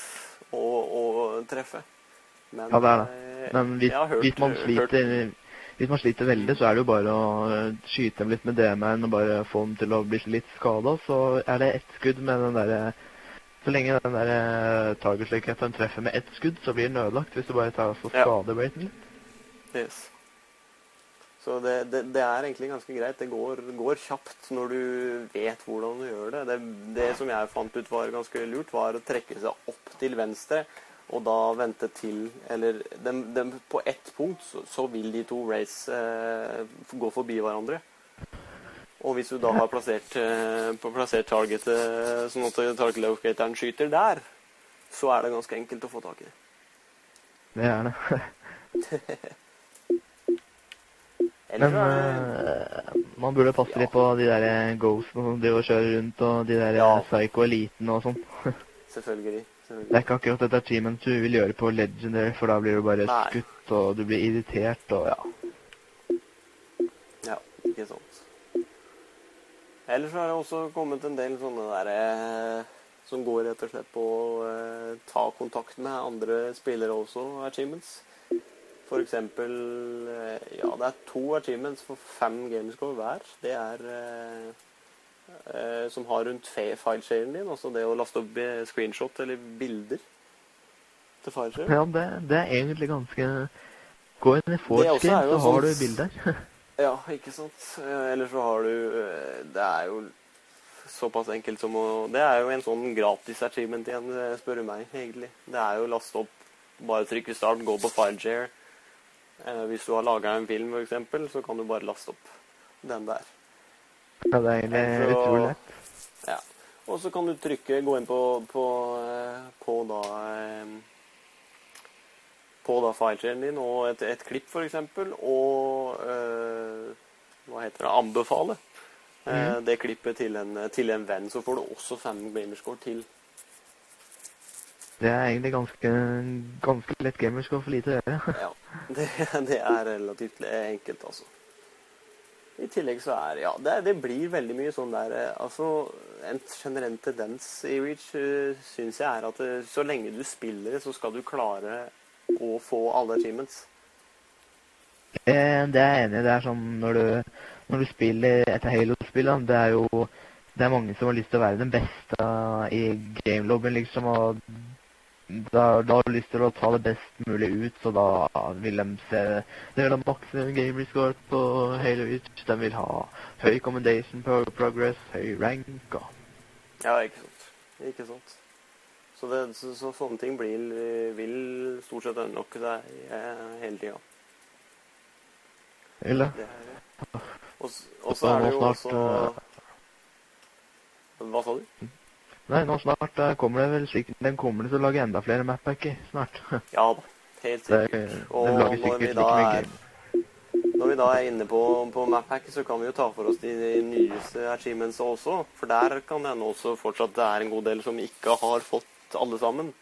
å, å treffe. Men, Ja, det er det. eh, Men hvis, hørt- hvis man sliter hvis man sliter veldig, så er det jo bare å eh, skyte dem litt med DM-en og bare få dem til å bli litt skada. Så er det ett skudd med den derre Så lenge den der target locatoren treffer med ett skudd, så blir den ødelagt. Hvis du bare tar og Ja. skader litt. Yes. Så det, det, det er egentlig ganske greit. Det går, går kjapt når du vet hvordan du gjør det. det. Det som jeg fant ut var ganske lurt, var å trekke seg opp til venstre og da vente til Eller dem, dem, på ett punkt så, så vil de to race eh, gå forbi hverandre. Og hvis du da har plassert, eh, plassert targetet sånn at target locatoren skyter der, så er det ganske enkelt å få tak i det. <laughs> Er det. Men uh, eh, man burde passe Ja. litt på de der ghostene som driver og kjører rundt, og de der Ja. psycho-eliten og sånn. <laughs> Selvfølgelig. Selvfølgelig. Det er ikke akkurat dette teamet du vil gjøre på Legendary, for da blir du bare Nei. skutt, og du blir irritert, og ja. Ja, ikke sant. Ellers har det også kommet en del sånne der eh, som går rett og slett på å eh, ta kontakt med andre spillere også, achievements. For eksempel eh, Ja, det er to achievements for fem gamerscore hver. Det er eh, eh, som har rundt filesharen din, altså det å laste opp eh, screenshot eller bilder til fileshare. Ja, det, det er egentlig ganske Gå inn i jo så har sånn- du bilder. <laughs> Ja, ikke sant. Eh, Eller så har du eh, Det er jo såpass enkelt som å Det er jo en sånn gratis achievement igjen, eh, spør du meg, egentlig. Det er jo å laste opp, bare trykke start, gå på Fireshare. Eh, Hvis du har laga en film, f.eks., så kan du bare laste opp den der. ja, det er egentlig utrolig lett. Ja. Og så kan du trykke, gå inn på, på, på da eh, på da filesharen din og et, et klipp f.eks. og eh, hva heter det, anbefale eh, Mhm. det klippet til en, til en venn. Så får du også fem gamerscore til. Det er egentlig ganske, ganske lett gamerscore for lite å gjøre. Ja, det, det er relativt enkelt, altså. I tillegg så er ja, det, det blir veldig mye sånn der eh, Altså, en generell tendens i Reach uh, syns jeg er at eh, så lenge du spiller det, så skal du klare å få alle achievements. Det er jeg enig i. Det er sånn når du, når du spiller et Halo-spill, det er jo det er mange som har lyst til å være den beste i gameloben, liksom. Og da, da har du lyst til å ta det best mulig ut, så da vil de se De vil ha maksimum gamer score på Halo Reach. De vil ha høy commendation pro progress, høy rank og Ja, ikke sant. Ikke sant. Så, det, så, så sånne ting blir, vil stort sett unlocke deg eh, hele tida. Eller? Det er Og, så er det jo også Hva sa du? Nei, nå snart eh, kommer det vel sikkert Den kommer til å lage enda flere mappacker snart. <laughs> Ja da, helt sikkert. Og når vi er. Når vi da er inne på, på Maphack, så kan vi jo ta for oss de, de nyeste achievements også. For der kan det hende også fortsatt det er en god del som ikke har fått alle sammen.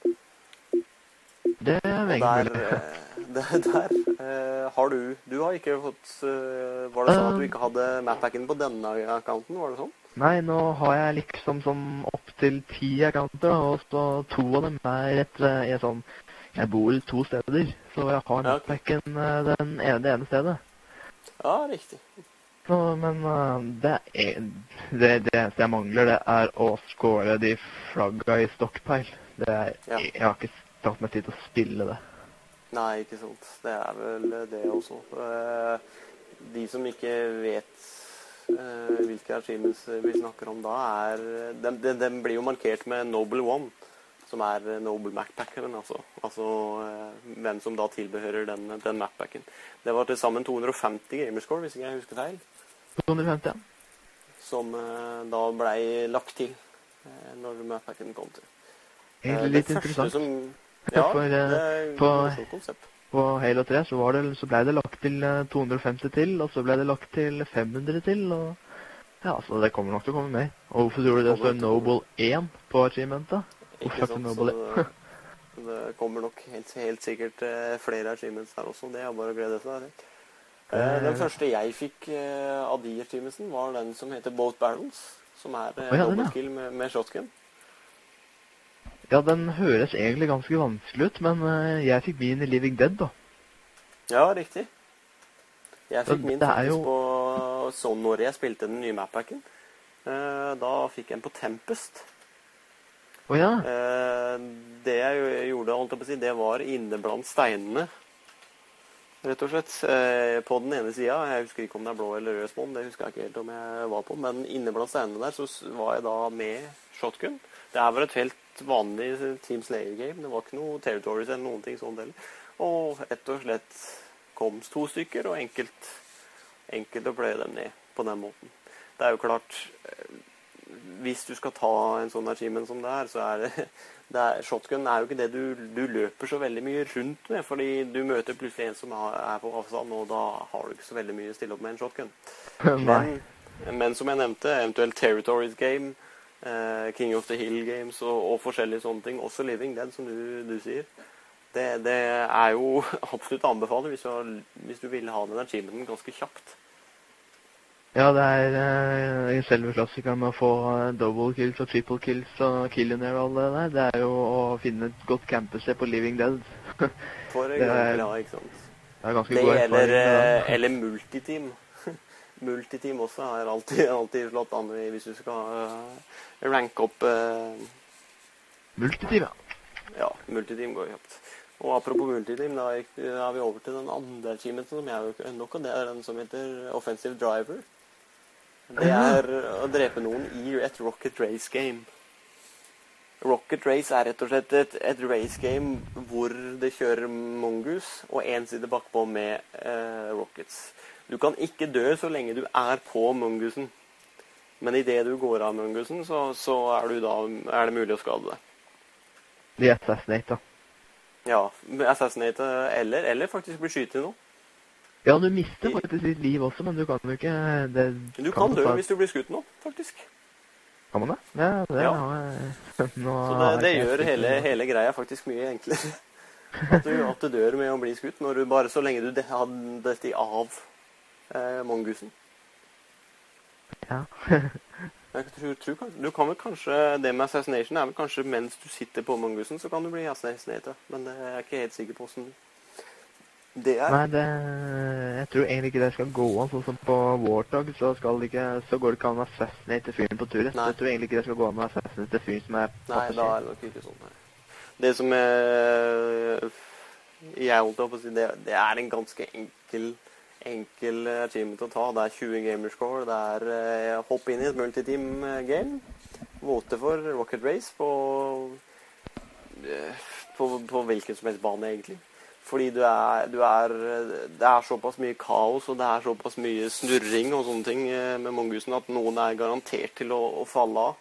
Det er veldig der, mulig. eh, <laughs> der, der eh, har du Du har ikke fått eh, Var det sånn at du ikke hadde Matpacken på denne accounten? Var det sånn? Nei, nå har jeg liksom sånn opptil ti accounter, og så to av dem er rett i sånn Jeg bor to steder, så jeg har Ja, ene, det ene stedet. Ja, riktig. Så, men eh, det, er, det, det eneste jeg mangler, det er å score de flagga i stockpile. Det er, Ja. Jeg har ikke tatt meg tid til å spille det. Nei, ikke sant. Det er vel det også. Eh, De som ikke vet eh, hvilke achievements vi snakker om da, er Den dem blir jo markert med Noble One, som er eh, Noble Macpackeren, altså. Altså eh, hvem som da tilbehører den, den Macpacken. Det var til sammen 250 gamerscore, hvis ikke jeg husker feil, 250, ja. som eh, da blei lagt til eh, når Macpacken kom til. Eh, Egentlig det litt interessant. Som, ja, For, eh, det på- morsomt konsept. På Halo 3 så, var det, så ble det lagt til eh, 250 til, og så ble det lagt til 500 til, og ja, så det kommer nok til å komme mer. Og hvorfor tror du det står. Noble 1 på achievementet? Ikke sant, så <laughs> det, det kommer nok helt, helt sikkert eh, flere achievements her også. Det er bare å glede seg til. Eh, den Eh. første jeg fikk eh, av de achievementsen, var den som heter Boat Barrels. Som er eh, Å, ja, med, med shotgun. Ja, den høres egentlig ganske vanskelig ut, men eh, jeg fikk min i Living Dead, da. Ja, riktig. Jeg fikk min faktisk jo- på sånn når jeg spilte den nye mappacken. Eh, da fikk jeg en på Tempest. Å ja. Eh, det jeg gjorde, holdt jeg på å si, det var inne blant steinene. Rett og slett. Eh, på den ene sida, jeg husker ikke om det er blå eller rød smån, det husker jeg ikke helt om jeg var på, men inne blant steinene der så var jeg da med shotgun. Det her var et helt vanlig Team Slayer-game. Det var ikke noe territories eller noen ting sånn heller. Og rett og slett kom to stykker, og enkelt, enkelt å pløye dem ned på den måten. Det er jo klart eh, Hvis du skal ta en sånn achievement som det er, så er det, <laughs> det er, Shotgun er jo ikke det du, du løper så veldig mye rundt med, fordi du møter plutselig en som er på avstand, og da har du ikke så veldig mye å stille opp med en shotgun. <laughs> Men, men som jeg nevnte, eventuelt Territories Game, eh, King of the Hill Games og, og forskjellige sånne ting, også Living Dead, som du, du sier, det, det er jo <laughs> absolutt å anbefale hvis hvis du vil ha den achievementen ganske kjapt. Ja, det er eh, selve klassikeren med å få eh, double kills og triple kills og killionaire og alt det der. Det er jo å finne et godt campested på Living Dead. <laughs> For er- eksempel, ja, ikke sant? Det er ganske Det god eller, erfaring med eh, eller multiteam. <laughs> multiteam også er alltid, alltid slått an hvis du skal uh, ranke opp uh... Multiteam, ja. Ja, multiteam går kjapt. Og apropos multiteam, da er vi over til den andre teamen som jeg nok, og det er den som heter Offensive Driver. Det er å drepe noen i et Rocket Race game. Rocket Race er rett og slett et, et race game hvor det kjører mongoose og én side bakpå med eh, rockets. Du kan ikke dø så lenge du er på mongoosen. Men idet du går av mongoosen, så, så er, du da, er det mulig å skade deg. De assassinate, da. Ja, assassinate eller, eller faktisk bli skutt i noe. Ja, du mister faktisk ditt liv også, men du kan jo ikke det, Du kan dø hvis du blir skutt nå, faktisk. Kan man det? Ja, det Ja. har <laughs> nå Så det, det gjør hele, hele greia faktisk mye enklere. <laughs> At du, at du dør med å bli skutt, når du bare så lenge du de- har dette av eh, mongoosen. Ja. <laughs> Jeg tror, tror, du kan vel kanskje, Det med assassination er vel kanskje mens du sitter på mongoosen, så kan du bli assassinated. Men det er jeg ikke helt sikker på åssen det er. Nei, det Jeg tror egentlig ikke det skal gå an. Sånn som på Warthog, så, skal det ikke, så går det ikke an å assassinate fyren på turen. Nei. Jeg tror egentlig ikke det skal gå an å assassinate fyren som er Nei, da er det nok ikke sånn. Nei. Det som er, jeg holdt opp å si, det, det er en ganske enkel enkel achievement å ta. Det er 20 gamerscore. Det er å hopp inn i et multiteam eh, game. Vote for Rocket Race på, eh, på, på hvilken som helst bane, egentlig. Fordi du er, du er, det er såpass mye kaos og det er såpass mye snurring og sånne ting eh, med mongusen at noen er garantert til å, å falle av.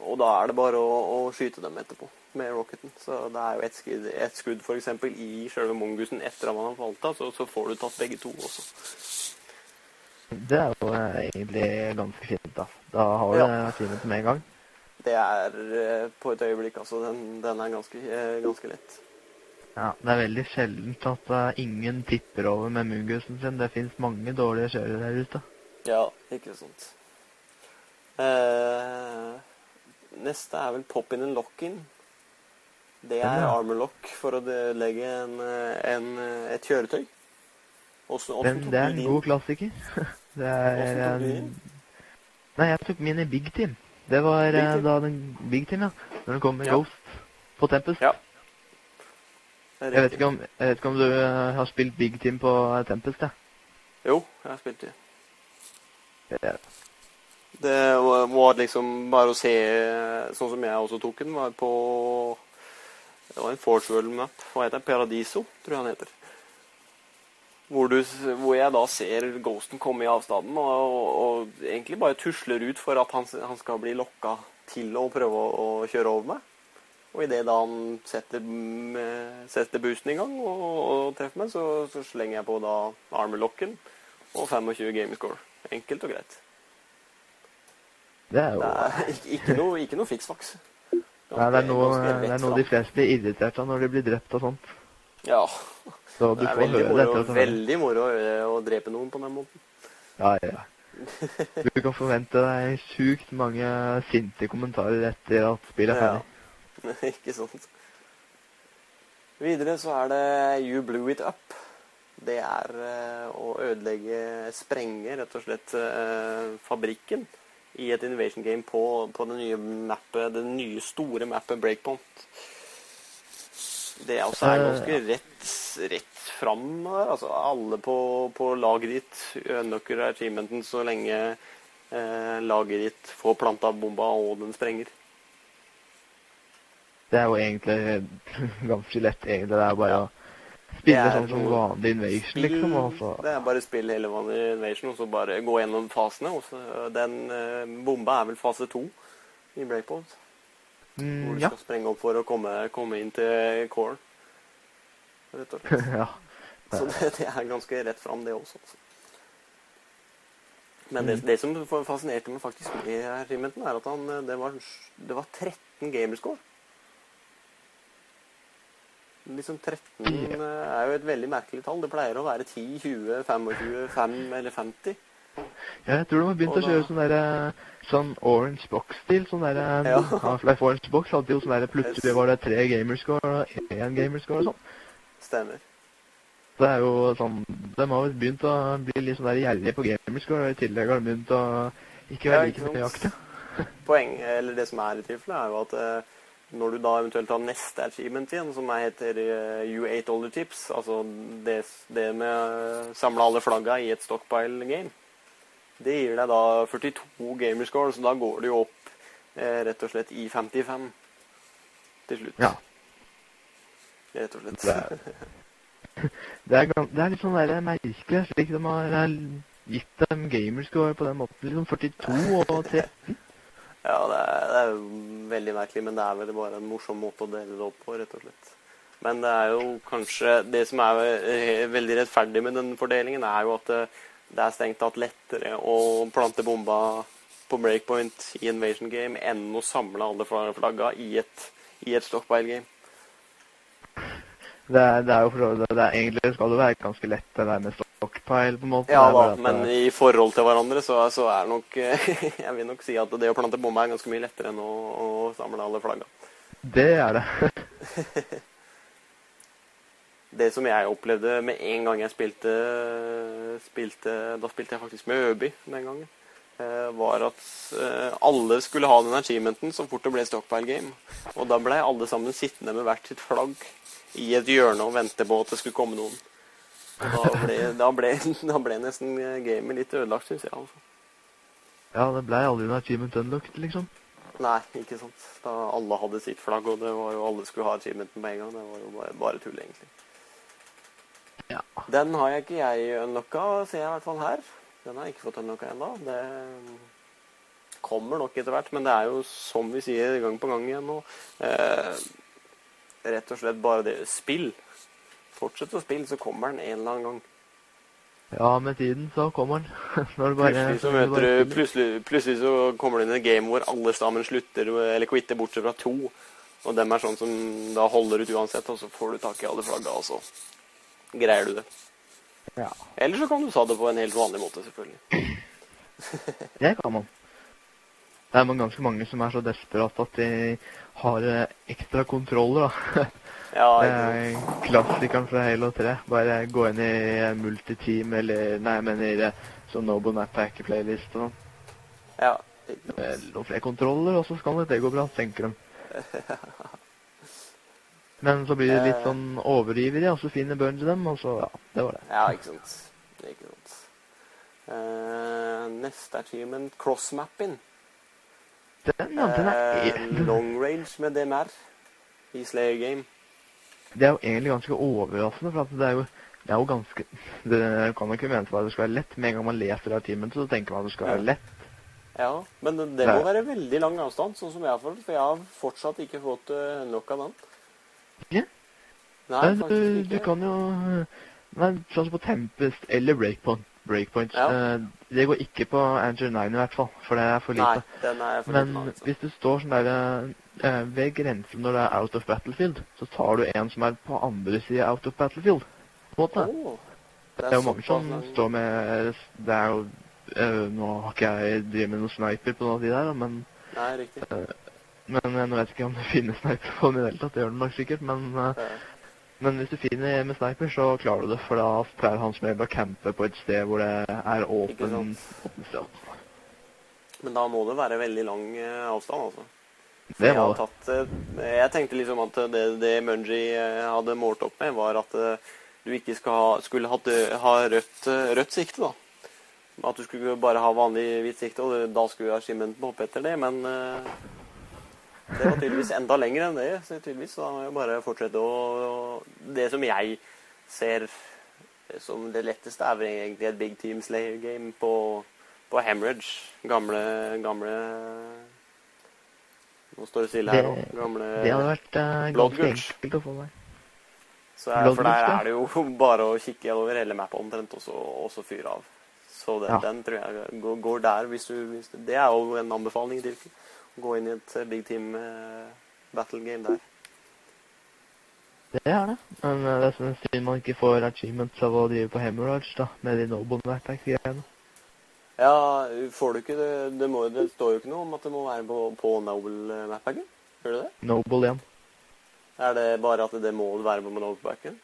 Og da er det bare å, å skyte dem etterpå med rocketen. Så det er jo ett skudd, et skudd f.eks. i selve mongusen etter at man har falt av, så, så, får du tatt begge to også. Det er jo eh, egentlig ganske fint, da. Da har du Ja. ja. med en gang. Det er eh, på et øyeblikk, altså. Den, den er ganske, ganske lett. Ja, Det er veldig sjeldent at uh, ingen tipper over med mungusen sin. Det fins mange dårlige kjørere der ute. Ja, ikke sant. Eh, neste er vel pop-in and lock-in. Det er Ja. armor lock for å legge en, eh, en, eh, et kjøretøy. Også, også Men det er en god klassiker. <laughs> Det er en? Nei, jeg tok min i Big Team. Det var Big eh, Team? da den Big Team, ja. Når den kom med Ja. Ghost på Tempest. Ja. Jeg vet, ikke om, jeg vet ikke om du eh, har spilt Big Team på eh, Tempest, jeg. Jo, jeg har spilt det. Ja. Det var liksom bare å se Sånn som jeg også tok den, var på Det var en Force Map. Hva heter den? Paradiso, tror jeg han heter. Hvor, du, hvor jeg da ser Ghosten komme i avstanden og, og, og egentlig bare tusler ut for at han, han skal bli lokka til å prøve å, å kjøre over meg. Og idet han setter, mm, setter boosten i gang og, og treffer meg, så, så slenger jeg på da armlocken og 25 game score. Enkelt og greit. Det er jo Det er ikke, ikke noe, ikke noe fiksfaks. Nei, det er noe, det er noe de fleste blir irritert av når de blir drept og sånt. Ja. Så du Det er får veldig moro, veldig moro å drepe noen på den måten. Ja, ja. Du kan forvente deg sjukt mange sinte kommentarer etter at spillet er ferdig. <laughs> ikke sant. Videre så er det You Blew It Up. Det er eh, å ødelegge, sprenge rett og slett eh, fabrikken i et Innovation Game på, på det nye mappet, det nye store mappet Breakpoint. Det er også er Eh, ganske rett, rett fram der. Altså alle på, på laget ditt unlocker achievementen så lenge eh, laget ditt får planta bomba og den sprenger. Det er jo egentlig <laughs> ganske lett, egentlig. Det er bare å spille sånn som vanlig Invasion, liksom. Og Det er bare spill hele vanlig Invasion, og så bare gå gjennom fasene. Og så, den uh, bomba er vel fase to i Breakpoint. Hvor mm, du Ja. skal sprenge opp for å komme, komme inn til core. Rett og slett. <laughs> ja. Så det, det er ganske rett fram, det også. Altså. Men det, Mm. det som fascinerte meg faktisk med achievementen, er at han, eh, det, var, det var 13 gamerscore. Liksom 13 eh, er jo et veldig merkelig tall. Det pleier å være 10, 20, 25, 5 eller 50. Ja, Jeg tror de har begynt da... å kjøre sånn derre sånn Orange Box-stil. Sånn derre Ja. <laughs> Half-Life Orange Box hadde jo sånn derre Plutselig var det tre gamerscore og én gamerscore og sånn. Stemmer. Det er jo sånn De har jo begynt å bli litt sånn der gjerrige på gamerscore, og i tillegg har de begynt å ikke Ja, være ikke like nøyaktige. <laughs> Poeng, eller det som er i tilfellet, er jo at eh, når du da eventuelt har neste achievement igjen, som er heter eh, U8 Older Tips, altså det, det med å samle alle flagga i et stockpile game, det gir deg da 42 gamerscore, så da går det jo opp eh, rett og slett i 55 til slutt. Ja. Rett og slett. Det er, <laughs> det er, det er litt sånn der merkelig, slik de har har gitt dem gamerscore på den måten. Liksom 42 og 3. Ja, det er, det er veldig merkelig, men det er vel bare en morsom måte å dele det opp på, rett og slett. Men det er jo kanskje Det som er eh, veldig rettferdig med den fordelingen, er jo at det, det er strengt tatt lettere å plante bomba på breakpoint i Invasion Game enn å samle alle fla- flagga i et, i et stockpile game. Det er, det er jo for så vidt det er, Egentlig skal det være ganske lett, det der med stockpile, på en måte. Ja da, men det- i forhold til hverandre så, så er nok <laughs> Jeg vil nok si at det å plante bomba er ganske mye lettere enn å, å samle alle flagga. Det er det. <laughs> Det som jeg opplevde med en gang jeg spilte, spilte Da spilte jeg faktisk med Øby den gangen. eh, var at eh, alle skulle ha den achievementen så fort det ble stockpile game. Og da ble alle sammen sittende med hvert sitt flagg i et hjørne og vente på at det skulle komme noen. Da ble, da ble, <laughs> da ble nesten gamet litt ødelagt, syns jeg. altså. Ja, det blei aldri en achievement unlocked, liksom. Nei, ikke sant. Da alle hadde sitt flagg, og det var jo alle skulle ha achievementen med en gang. Det var jo bare, bare tull, egentlig. Ja. Den har jeg ikke jeg unlocka, ser jeg i hvert fall her. Den har jeg ikke fått unlocka ennå. Det kommer nok etter hvert, men det er jo som vi sier gang på gang igjen nå eh, Rett og slett bare det spill. Fortsett å spille, så kommer den en eller annen gang. Ja, med tiden så kommer <laughs> den. Bare Plutselig så møter bare du plutselig, plutselig så kommer du inn i et game hvor alle stammen slutter eller quitter bortsett fra to. Og dem er sånn som da holder ut uansett, og så får du tak i alle flagga, og så greier du det. Ja, Eller så kan du ta det på en helt vanlig måte, selvfølgelig. <laughs> det kan man. Det er man ganske mange som er så desperate at de har eh, ekstra kontroller, da. <laughs> Ja, Det er klassikeren fra Halo 3. Bare gå inn i multiteam eller Nei, jeg mener sånn Nobo Map Pack playlist og sånn. ja. Noen flere kontroller, og så skal det gå bra, tenker de. <laughs> Men så blir de litt Eh. sånn overivrig, og så finner Bungie dem, og så Ja, det var det. Ja, ikke sant. Ikke sant. Uh, neste achievement, crossmapping. Den, ja, den er, uh, long range med DMR i Slayer Game. Det er jo egentlig ganske overraskende, for det er jo det er jo ganske Det kan jo ikke mene at det skal være lett. Med en gang man leser artimen, så tenker man at det skal være lett. Ja, men det, det må være veldig lang avstand, sånn som jeg har fått, for jeg har fortsatt ikke fått uh, nok av den. Ikke? Nei, Nei, du, du kan jo Nei, sånn som på Tempest eller Breakpoint. Breakpoint. Ja. eh, det går ikke på Angel 9 i hvert fall, for det er for lite. Nei, den er for Men liten, altså. hvis du står sånn der eh, ved grensen når det er out of battlefield, så tar du en som er på andre siden out of battlefield. På en måte. Oh, det er jo mange som lang- står med Det er jo eh, Nå har ikke jeg drevet med noen sniper på noen av de der, men, Nei, riktig. men eh, nå vet jeg ikke om det <laughs> finnes sniper på den i det hele tatt. Det gjør det nok sikkert, men eh, Ja. Men hvis du finner med sniper, så klarer du det. For da pleier han som regel å campe på et sted hvor det er åpen, åpen sted. Men da må det være veldig lang eh, avstand, altså. Det jeg, må har tatt, eh, jeg tenkte liksom at det, det Mungie eh, hadde målt opp med, var at eh, du ikke ha, skulle eh, ha rødt, rødt sikte, da. At du skulle bare ha vanlig hvitt sikte, og da skulle achievementen hoppe etter det. Men det var tydeligvis enda lenger enn det. Så tydeligvis da må jeg bare fortsette å Det som jeg ser som det letteste, er vel egentlig et Big Team Slayer game på, på Hemorrhage. Gamle, gamle Nå står det stille her Det- òg. Gamle Det hadde vært uh, ganske enkelt å få meg. Så er, for der er det jo <laughs> bare å kikke over hele mappa omtrent, og så, og så fyre av. Så den, Ja. den tror jeg går, går der hvis du, hvis du Det er jo en anbefaling til å gå inn i et eh, big team uh, battle game der. Det er det. Men uh, det er sånn synd man ikke får achievements av å drive på Hemorrhage, da. Med de Noble Backpack-greiene. Ja, får du ikke det Det, må, det står jo ikke noe om at det må være på, på Noble mappacken. Gjør det det? Noble 1. Er det bare at det må være på Noble backen?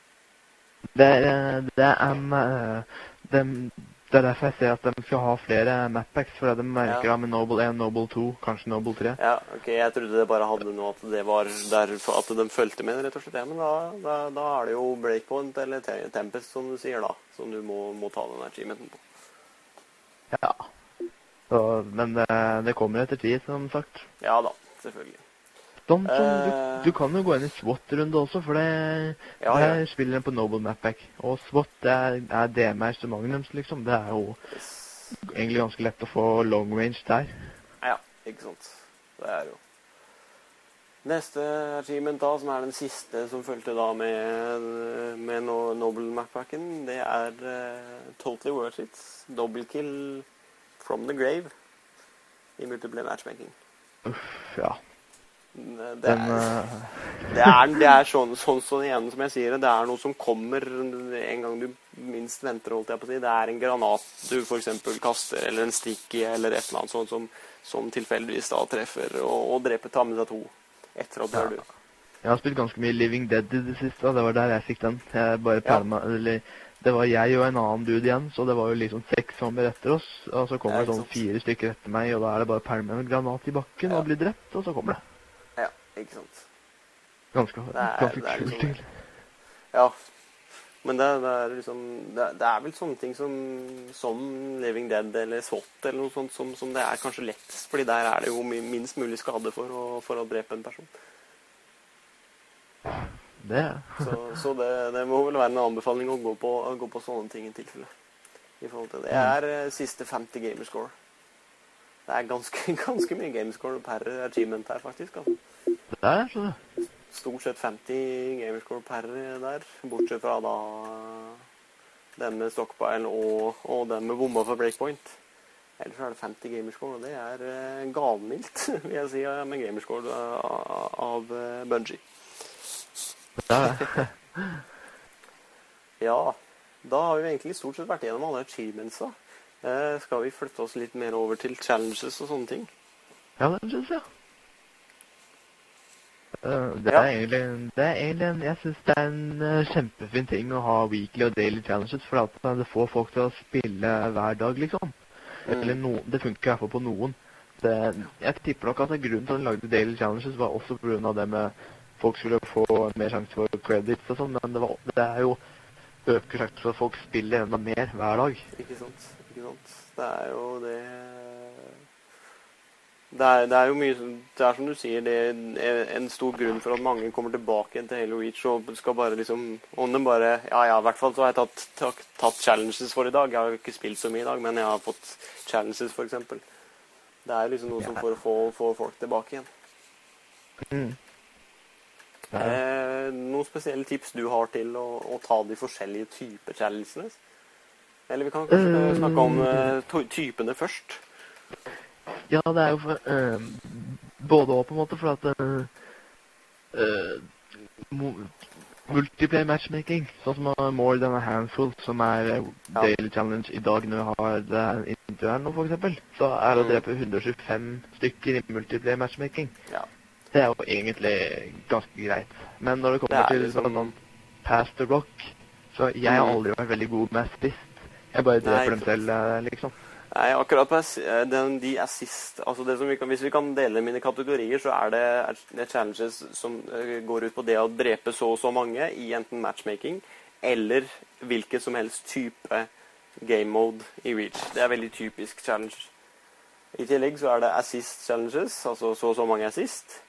Det er, det er, eh, dem- det er derfor jeg sier at de skal ha flere mapbacks, for de merker Ja. med Noble 1, Noble 2, kanskje Noble 3. Ja, ok, jeg trodde det bare hadde noe at det var der at de fulgte med, rett og slett. Ja, men da, da, da er det jo Breakpoint eller Tempest, som du sier da, som du må, må ta den achievementen på. Ja. Så, men det, det kommer etter tid, som sagt. Ja da, selvfølgelig. Sånn uh, du, Eh. du kan jo gå inn i SWAT-runde også, for det Ja, der ja. spiller på Noble Mapback. Og SWAT det er, er DMRs som magnums, liksom. Det er jo egentlig ganske lett å få long range der. Ja, ikke sant. Det er jo. Neste achievement da, som er den siste som fulgte da med, med no, Noble Mappacken, det er uh, Totally Worth It. Double kill from the grave i multiple matchmaking. Uff, ja. Det er, er, uh... det er, det er sånn, <laughs> sånn, sånn igjen som jeg sier det, det er noe som kommer en gang du minst venter, holdt jeg på å si. Det er en granat du f.eks. kaster, eller en stikk i, eller et eller annet sånt som, som tilfeldigvis da treffer og, og dreper tar med seg to etter at du død. Jeg har spilt ganske mye Living Dead i det siste, og det var der jeg fikk den. Jeg bare Ja. meg, eller det var jeg og en annen dude igjen, så det var jo liksom seks zombier etter oss. Og så kommer det sånn sant. fire stykker etter meg, og da er det bare å pælme en granat i bakken Ja. og bli drept, og så kommer det. Ja, ikke sant. Ganske, ganske det er kult, egentlig. Ja. Men det, det er liksom det, det er vel sånne ting som, som Living Dead eller SWAT eller noe sånt som, som det er kanskje lettest, fordi der er det jo minst mulig skade for å, for å drepe en person. Det Så, så det, det må vel være en anbefaling å gå på, å gå på sånne ting i tilfelle. I forhold til det. Jeg er eh, siste 50 gamerscore. Det er ganske, <laughs> ganske mye gamerscore per achievement her, faktisk. Altså. det er så Stort sett 50 gamerscore per der, bortsett fra da den med stockpile og, og den med bomba for breakpoint. Ellers er det 50 gamerscore, og det er eh, gavmildt, <laughs> vil jeg si, eh, med gamerscore av, av eh, det er. <laughs> Ja, da har vi egentlig stort sett vært gjennom alle achievementsa. Eh, skal vi flytte oss litt mer over til challenges og sånne ting? Challenges, Ja, det. Eh, Det Ja. er egentlig, det er egentlig en, Jeg syns det er en eh, kjempefin ting å ha weekly og daily challenges, for at det får folk til å spille hver dag, liksom. Mm. Eller no, det funker i hvert fall på noen. Det, jeg tipper nok at grunnen til at de lagde daily challenges, var også pga. det med folk skulle få mer sjanse for credits og sånn, men det, var, det er jo øker sjansen for at folk spiller enda mer hver dag. Ikke sant? Ikke sant? Det er jo det det er, det er jo mye Det er som du sier, det er en stor grunn for at mange kommer tilbake igjen til Halo Reach og skal bare liksom Om de bare Ja ja, i hvert fall så har jeg tatt, tatt, tatt challenges for i dag. Jeg har ikke spilt så mye i dag, men jeg har fått challenges, eksempel. Det er liksom noe som Ja. for å få, få folk tilbake igjen. Mm. Er, Eh, noen spesielle tips du har til å, å ta de forskjellige typer challenges? Eller vi kan kanskje mm. snakke om uh, typene først. Ja, det er jo for, eh, både og, på en måte, for at mo- Multiplayer matchmaking, sånn som uh, More Than A Handful, som er Ja. daily challenge i dag når vi har det intervjuet nå, eksempel, så er det å Mm. drepe 125 stykker i multiplayer matchmaking. Ja. Det er jo egentlig ganske greit. Men når det kommer Det til liksom- sånn annet Pass the Rock, så jeg har Mm. aldri vært veldig god med spist. Jeg bare Nei, dreper dem selv, liksom. Nei, akkurat på eh, den, de assist altså vi kan, Hvis vi kan dele mine kategorier, så er det, er det challenges som eh, går ut på det å drepe så og så mange i enten matchmaking eller hvilken som helst type game mode i Reach. Det er veldig typisk challenge. I tillegg så er det assist challenges, altså så og så mange assist.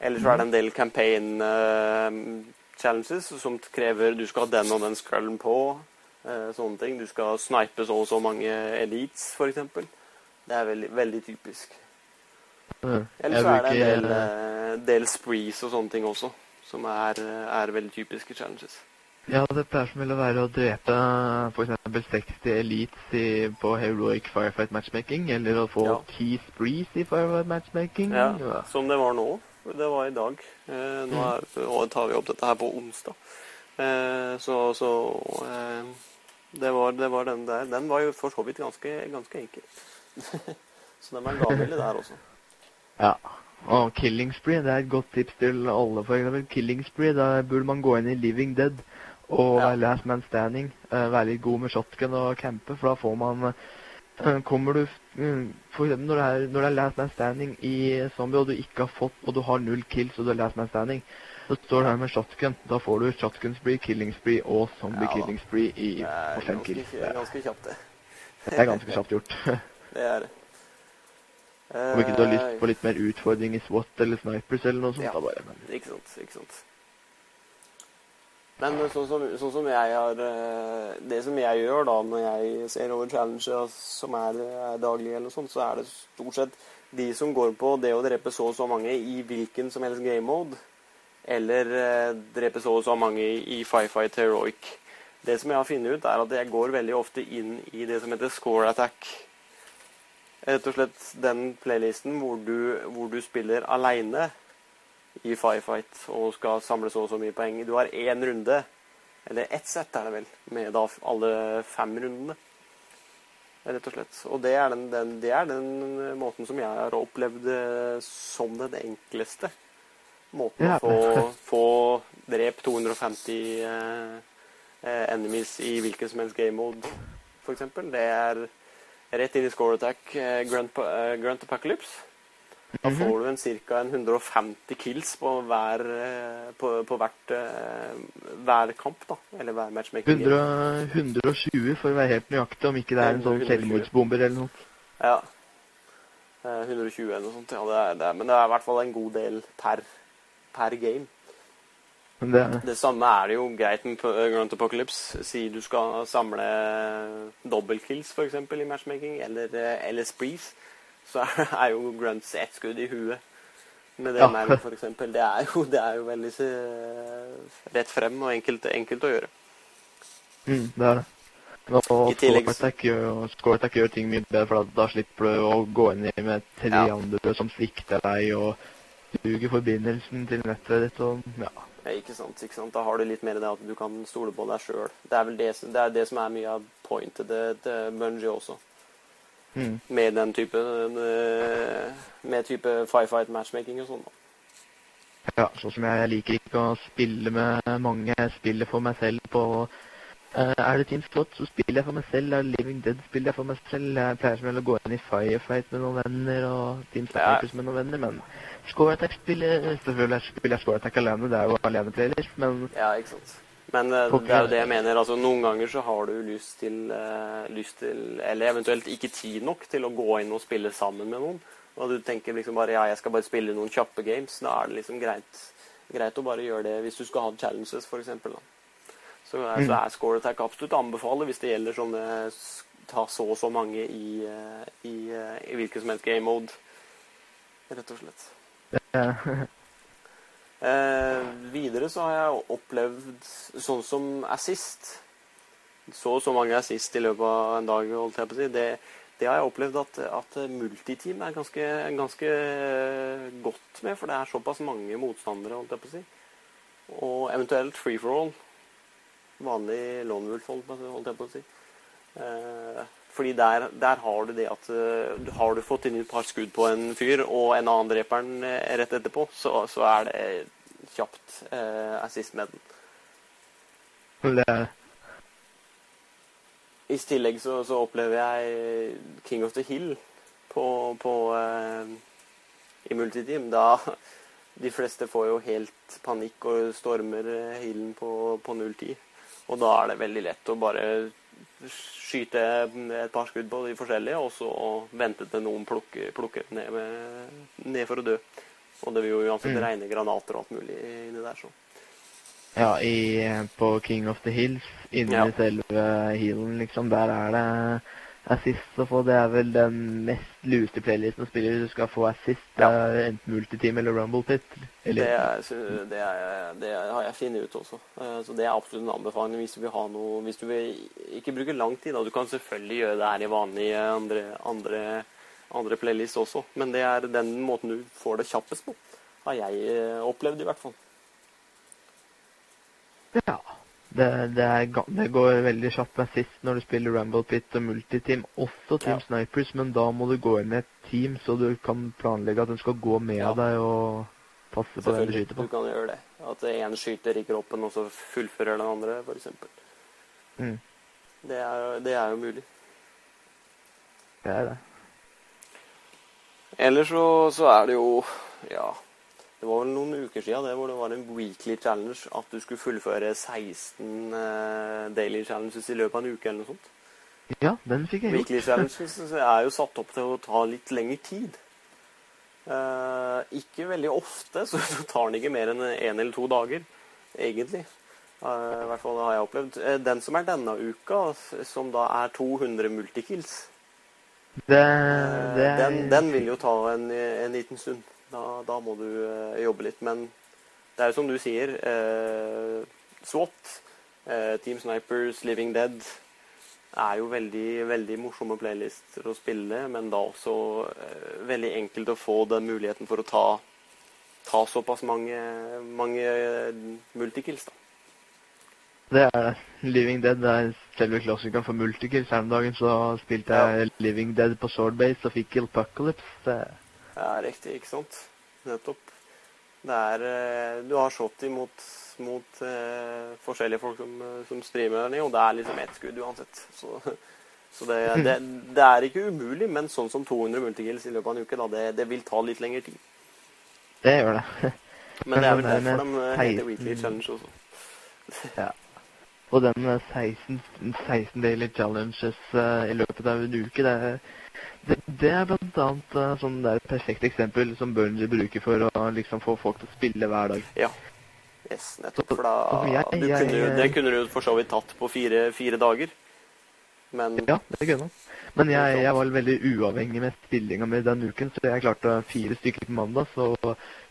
Eller så er det en del campaign uh, challenges som krever du skal ha den og den skrullen på. Eh, sånne ting. Du skal snipe så og så mange elites, f.eks. Det er veldig, veldig typisk. Mm. Eller så er det en del, eh, del sprees og sånne ting også, som er, eh, er veldig typiske challenges. Ja, det pleier som vel å være å drepe f.eks. 60 elites i, på heroic firefight matchmaking, eller å få Ja. 10 sprees i firefight matchmaking. Ja, Som det var nå. Det var i dag. Eh, nå er, tar vi opp dette her på onsdag. Eh, så så eh, det, var, det var den der. Den var jo for så vidt ganske, ganske enkel. <laughs> så den var gavmild der også. Ja. Og Killing Spree, det er et godt tips til alle, for eksempel. Killing Spree, da burde man gå inn i Living Dead og Ja. last man standing. eh, være litt god med shotgun og campe, for da får man Kommer du mm, For eksempel når det, er, når det er last man standing i zombie, og du ikke har fått Og du har null kills, og du er last man standing, så står det her med shotgun. Da får du shotgun spree, killing spree og zombie Ja killing spree i på fem kills. Det er, ganske kjapt, det. <laughs> det er ganske kjapt gjort. <laughs> Det er det. Om ikke du har lyst Eh, på litt mer utfordring i SWAT eller snipers eller noe sånt, Ja. da bare Ikke sant, ikke sant. Men sånn som, sånn som jeg har eh, Det som jeg gjør da når jeg ser over challenger som er, er daglige, eller noe sånt, så er det stort sett de som går på det å drepe så og så mange i hvilken som helst game mode, eller eh, drepe så og så mange i, Firefight Heroic. Det som jeg har funnet ut, er at jeg går veldig ofte inn i det som heter score attack. Rett og slett den playlisten hvor du, hvor du spiller aleine i Firefight og skal samle så og så mye poeng. Du har én runde, eller ett sett er det vel, med da alle fem rundene. Rett og slett. Og det er den, den, det er den måten som jeg har opplevd eh, som den enkleste. Måten Ja. å få, få drept 250 eh, eh, enemies i hvilken som helst game mode, f.eks. Det er rett inn i score attack eh, Grunt, eh, Grunt Apocalypse. Da Mhm. får du en ca. 150 kills på hver, eh, på, på hvert, eh, hver kamp, da. Eller hver matchmaking. 100, 120 for å være helt nøyaktig, om ikke det er en sånn 120. selvmordsbomber eller noe. Ja. Eh, 120 eller noe sånt. Ja, det er, det men det er i hvert fall en god del per, per game. Det det. Samme er det jo greit med Grunt Apocalypse. Si du skal samle dobbeltkills f.eks. i matchmaking, eller, eh, eller sprees, så <laughs> er- jo Grunts ett skudd i huet. Med det Ja. nærmet, eksempel. Det er jo, det er jo veldig eh, rett frem og enkelt, enkelt å gjøre. Mm, det er det. Og I tillegg- Score Attack gjør, Score gjør ting mye bedre, for da slipper du å gå inn med tre Ja. andre som svikter deg, og duger forbindelsen til nettet ditt, og ja. Ja, ikke sant, ikke sant. Da har du litt mer det at du kan stole på deg sjøl. Det er vel det, det, er det som er mye av pointet til Bungie også. Mm. Med den type eh, Med type firefight matchmaking og sånn. da. Ja, sånn som jeg, jeg liker ikke å spille med mange. Jeg spiller for meg selv på Uh, Er det Team Slott, så spiller jeg for meg selv. Er det Living Dead, spiller jeg for meg selv. Jeg pleier som regel å gå inn i Firefight med noen venner og Team Snipers med noen venner, men Score Attack spiller Selvfølgelig spiller jeg Score Attack alene, det er jo aleneplaylist, men Ja, ikke sant. Men eh, det er jo det jeg mener. altså Noen ganger så har du lyst til, uh, lyst til Eller eventuelt ikke tid nok til å gå inn og spille sammen med noen. Og du tenker liksom bare ja, jeg skal bare spille noen kjappe games. Da er det liksom greit, greit å bare gjøre det hvis du skal ha challenges, eksempel. Så, er- så Mm. er Score Attack absolutt anbefale hvis det gjelder sånne Ta så og så mange i, i, i, eh, i hvilken som helst game mode. Rett og slett. Eh, <laughs> Eh, videre så har jeg opplevd sånn som assist. Så og så mange assist i løpet av en dag, holdt jeg på å si. Det, det har jeg opplevd at, at multiteam er ganske, ganske godt med, for det er såpass mange motstandere, holdt jeg på å si. Og eventuelt free for all. Vanlig lone wolf, holdt jeg på å si. Eh, fordi der, der har du det at uh, har du fått inn et par skudd på en fyr, og en annen dreper den uh, rett etterpå, så, så er det kjapt uh, assist med den. det er det. I tillegg så, så opplever jeg King of the Hill på, på uh, i multiteam. Da de fleste får jo helt panikk og stormer eh, hillen på, på 010. Og da er det veldig lett å bare skyte et par skudd på de forskjellige, og så vente til noen plukker, plukker ned, med, ned for å dø. Og det vil jo uansett Mm. regne granater og alt mulig inni der, så. Ja, i, på King of the Hills, inni Ja. selve healen, liksom, der er det assist å få. Det er vel den mest luste playlisten å spille hvis du skal få assist. Det Ja. er enten multiteam eller rumble pit. Eller, Det, er, det, er, det har jeg funnet ut også. Eh, Så det er absolutt en anbefaling hvis du vil ha noe Hvis du vil ikke bruke lang tid. Da. Du kan selvfølgelig gjøre det her i vanlige andre, andre, andre playlist også, men det er den måten du får det kjappest på. Har jeg eh, opplevd, i hvert fall. Ja. Det, det, er, det går veldig kjapt med sist når du spiller rumble pit og multiteam. Også Team Ja. Snipers, men da må du gå inn i et team, så du kan planlegge at de skal gå med Ja. deg og passe på hvem du skyter på. Du kan gjøre det. At en skyter i kroppen, og så fullfører den andre, f.eks. Mm. Det, er- det er jo mulig. Det er det. Ellers så, så er det jo Ja. Det var vel noen uker siden det hvor det var en weekly challenge at du skulle fullføre 16 uh, daily challenges i løpet av en uke eller noe sånt. Ja, den fikk jeg gjort. Weekly challenges <laughs> er jo satt opp til å ta litt lengre tid. Uh, ikke veldig ofte, <laughs> så tar den ikke mer enn én eller to dager, egentlig. Uh, I hvert fall det har jeg opplevd. Eh, Den som er denne uka, som da er 200 multikills, Det, Eh, det den, den vil jo ta en, en liten stund. Da, da må du eh, jobbe litt. Men det er jo som du sier, eh, SWAT, eh, Team Snipers, Living Dead er jo veldig, veldig morsomme playlister å spille, men da også veldig enkelt å få den muligheten for å ta, ta såpass mange, mange multikills, da. Det er. Living Dead er selve klassikeren for multikills. Her om dagen så spilte jeg Living Dead på Swordbase og fikk Apocalypse. Ja, riktig, ikke sant? Nettopp. Det er eh, Du har shot imot mot eh, forskjellige folk som, eh, som streamer der nede, og det er liksom ett skudd uansett. Så, <laughs> så det, det, det er ikke umulig, men sånn som 200 multikills i løpet av en uke, da, det, det vil ta litt lengre tid. Det gjør det. <laughs> Men det er vel derfor de eh, heter Weekly Challenge også. <laughs> Ja. Og den 16, 16 daily challenges uh, i løpet av en uke, det, er- det, det er blant annet uh, sånn det er et perfekt eksempel som Burnley bruker for å liksom få folk til å spille hver dag. Ja. Yes, nettopp. For da jeg- du jeg- kunne, Det kunne du for så vidt tatt på fire, fire dager. Men Ja, det kunne man. Men jeg, jeg var veldig uavhengig med stillinga mi den uken, så jeg klarte fire stykker på mandag. Så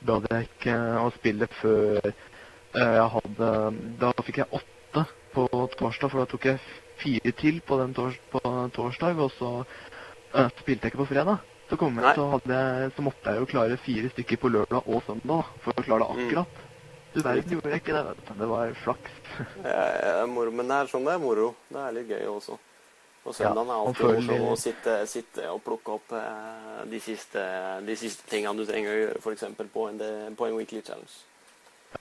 gadd jeg ikke å spille før eh, jeg hadde Da fikk jeg åtte på torsdag, for da tok jeg fire til på den tors, på torsdag, og så eh, spilte jeg ikke på fredag. Så, kom jeg, så, jeg, så måtte jeg jo klare fire stykker på lørdag og søndag for å klare det Mm. akkurat. Du verden gjorde jeg ikke det, vet du. Det var flaks. <laughs> ja, moro, men det er sånn det er moro. Det er litt gøy også. Og søndagen er alltid morsom å sitte, sitte og plukke opp eh, de siste, de siste tingene du trenger å gjøre, f.eks. På, en, på en weekly challenge.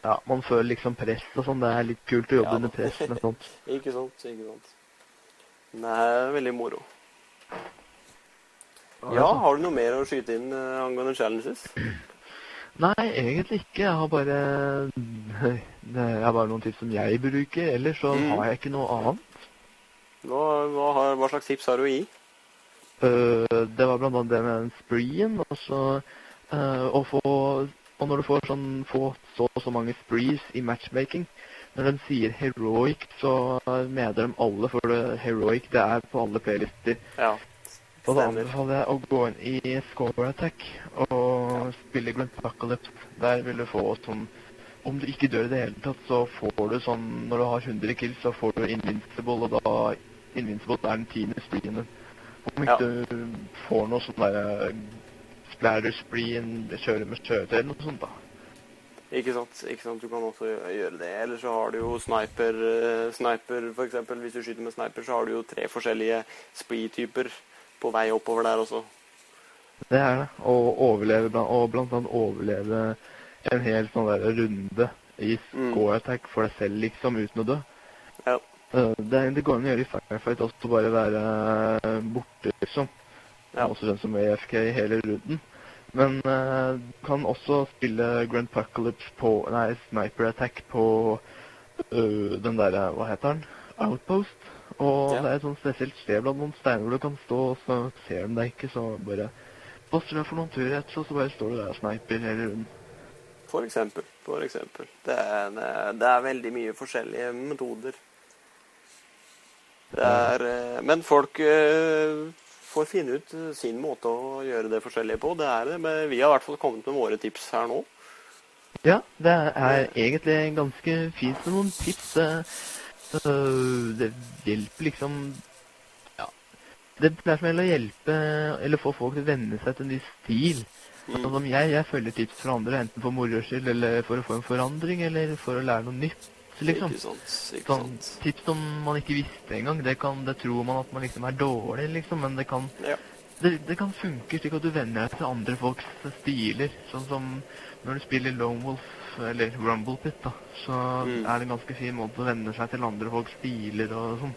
Ja, Man føler liksom press og sånn. Det er litt kult å jobbe Ja, under press med sånt. <laughs> Ikke sant? ikke sant. Det er veldig moro. Ja, har du noe mer å skyte inn uh, angående challenges? Nei, egentlig ikke. Jeg har bare det er bare noen tips som jeg bruker. Ellers så Mm. har jeg ikke noe annet. Hva, hva, har, hva slags tips har du å gi? Uh, det var blant annet det med den spreeen. Og så uh, å få Og når du får sånn få så og så mange sprees i matchmaking Når de sier heroic, så mener de alle, for det, heroic det er på alle playlister. Ja, Og da anbefaler jeg å gå inn i Score Attack og spille Grand Apocalypse. Der vil du få sånn Om du ikke dør i det hele tatt, så får du sånn Når du har 100 kills, så får du Invincible, og da Invincible er den tiende spreen din. Om ikke Ja. du får noe sånn derre splatter spreen, kjøre med kjøretøy eller noe sånt, da. ikke sant? ikke sant? Du kan også gjøre det. Eller så har du jo sniper, eh, sniper eksempel. Hvis du skyter med sniper, så har du jo tre forskjellige spree-typer på vei oppover der også. Det er det. Å overleve, og blant annet overleve en hel sånn der runde i Mm. Score Attack for deg selv, liksom, uten å dø. Ja. Eh, Det, det går an å gjøre i Firefight også, bare være eh, borte, liksom. Ja. Også den som er AFK i hele runden. Men uh, du kan også spille Grand Apocalypse på Nei, Sniper Attack på uh, den derre Hva heter den? Outpost. Og Ja. det er et sånt spesielt sted blant noen steiner hvor du kan stå, og så ser de deg ikke, så bare Passer deg for noen turrets, og så bare står du der og sniper hele runden. For eksempel. For eksempel. Det er, det er veldig mye forskjellige metoder. Det er, eh, men folk eh, får finne ut sin måte å gjøre det forskjellige på. Det er det, men vi har i hvert fall kommet med våre tips her nå. Ja, det er egentlig ganske fint med noen tips. Det, øh, hjelper liksom Ja. Det er som å hjelpe eller få folk til å venne seg til en ny stil. Sånn som jeg, jeg følger tips fra andre, enten for moro skyld, eller for å få en forandring, eller for å lære noe nytt, liksom. Ikke sant. Ikke Sånn tips som man ikke visste engang, det, kan, det tror man at man liksom er dårlig, liksom, men det kan Ja. det, det kan funke slik at du venner deg til andre folks stiler. Sånn som når du spiller Lone Wolf eller Rumble Pit, da, så Mm. er det en ganske fin måte å venne seg til andre folks biler og sånn.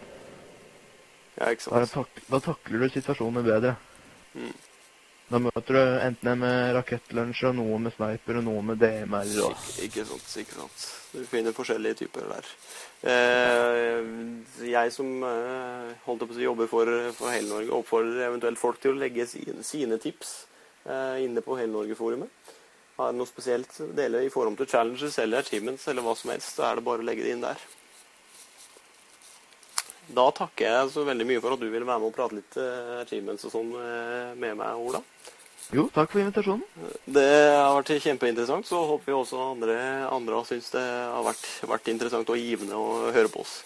ja, ikke Da, tak da takler du situasjoner bedre. Mm. Da møter du enten en med rakettlunsj og noen med sniper og noen med DMR og Ikke, ikke sant. Ikke sant. Du finner forskjellige typer der. Eh, jeg som eh, holdt på å si jobber for, for Hele Norge, oppfordrer eventuelt folk til å legge sine, sine tips eh, inne på Hele Norge-forumet. Har noe spesielt deler dele i forhold til challenges eller achievements eller hva som helst, så er det bare å legge det inn der. Da takker jeg så veldig mye for at du ville være med og prate litt eh, achievements og sånn eh, med meg, Ola. Jo, takk for invitasjonen. Det har vært kjempeinteressant, så håper vi også andre, andre har syntes det har vært, vært interessant og givende å høre på oss.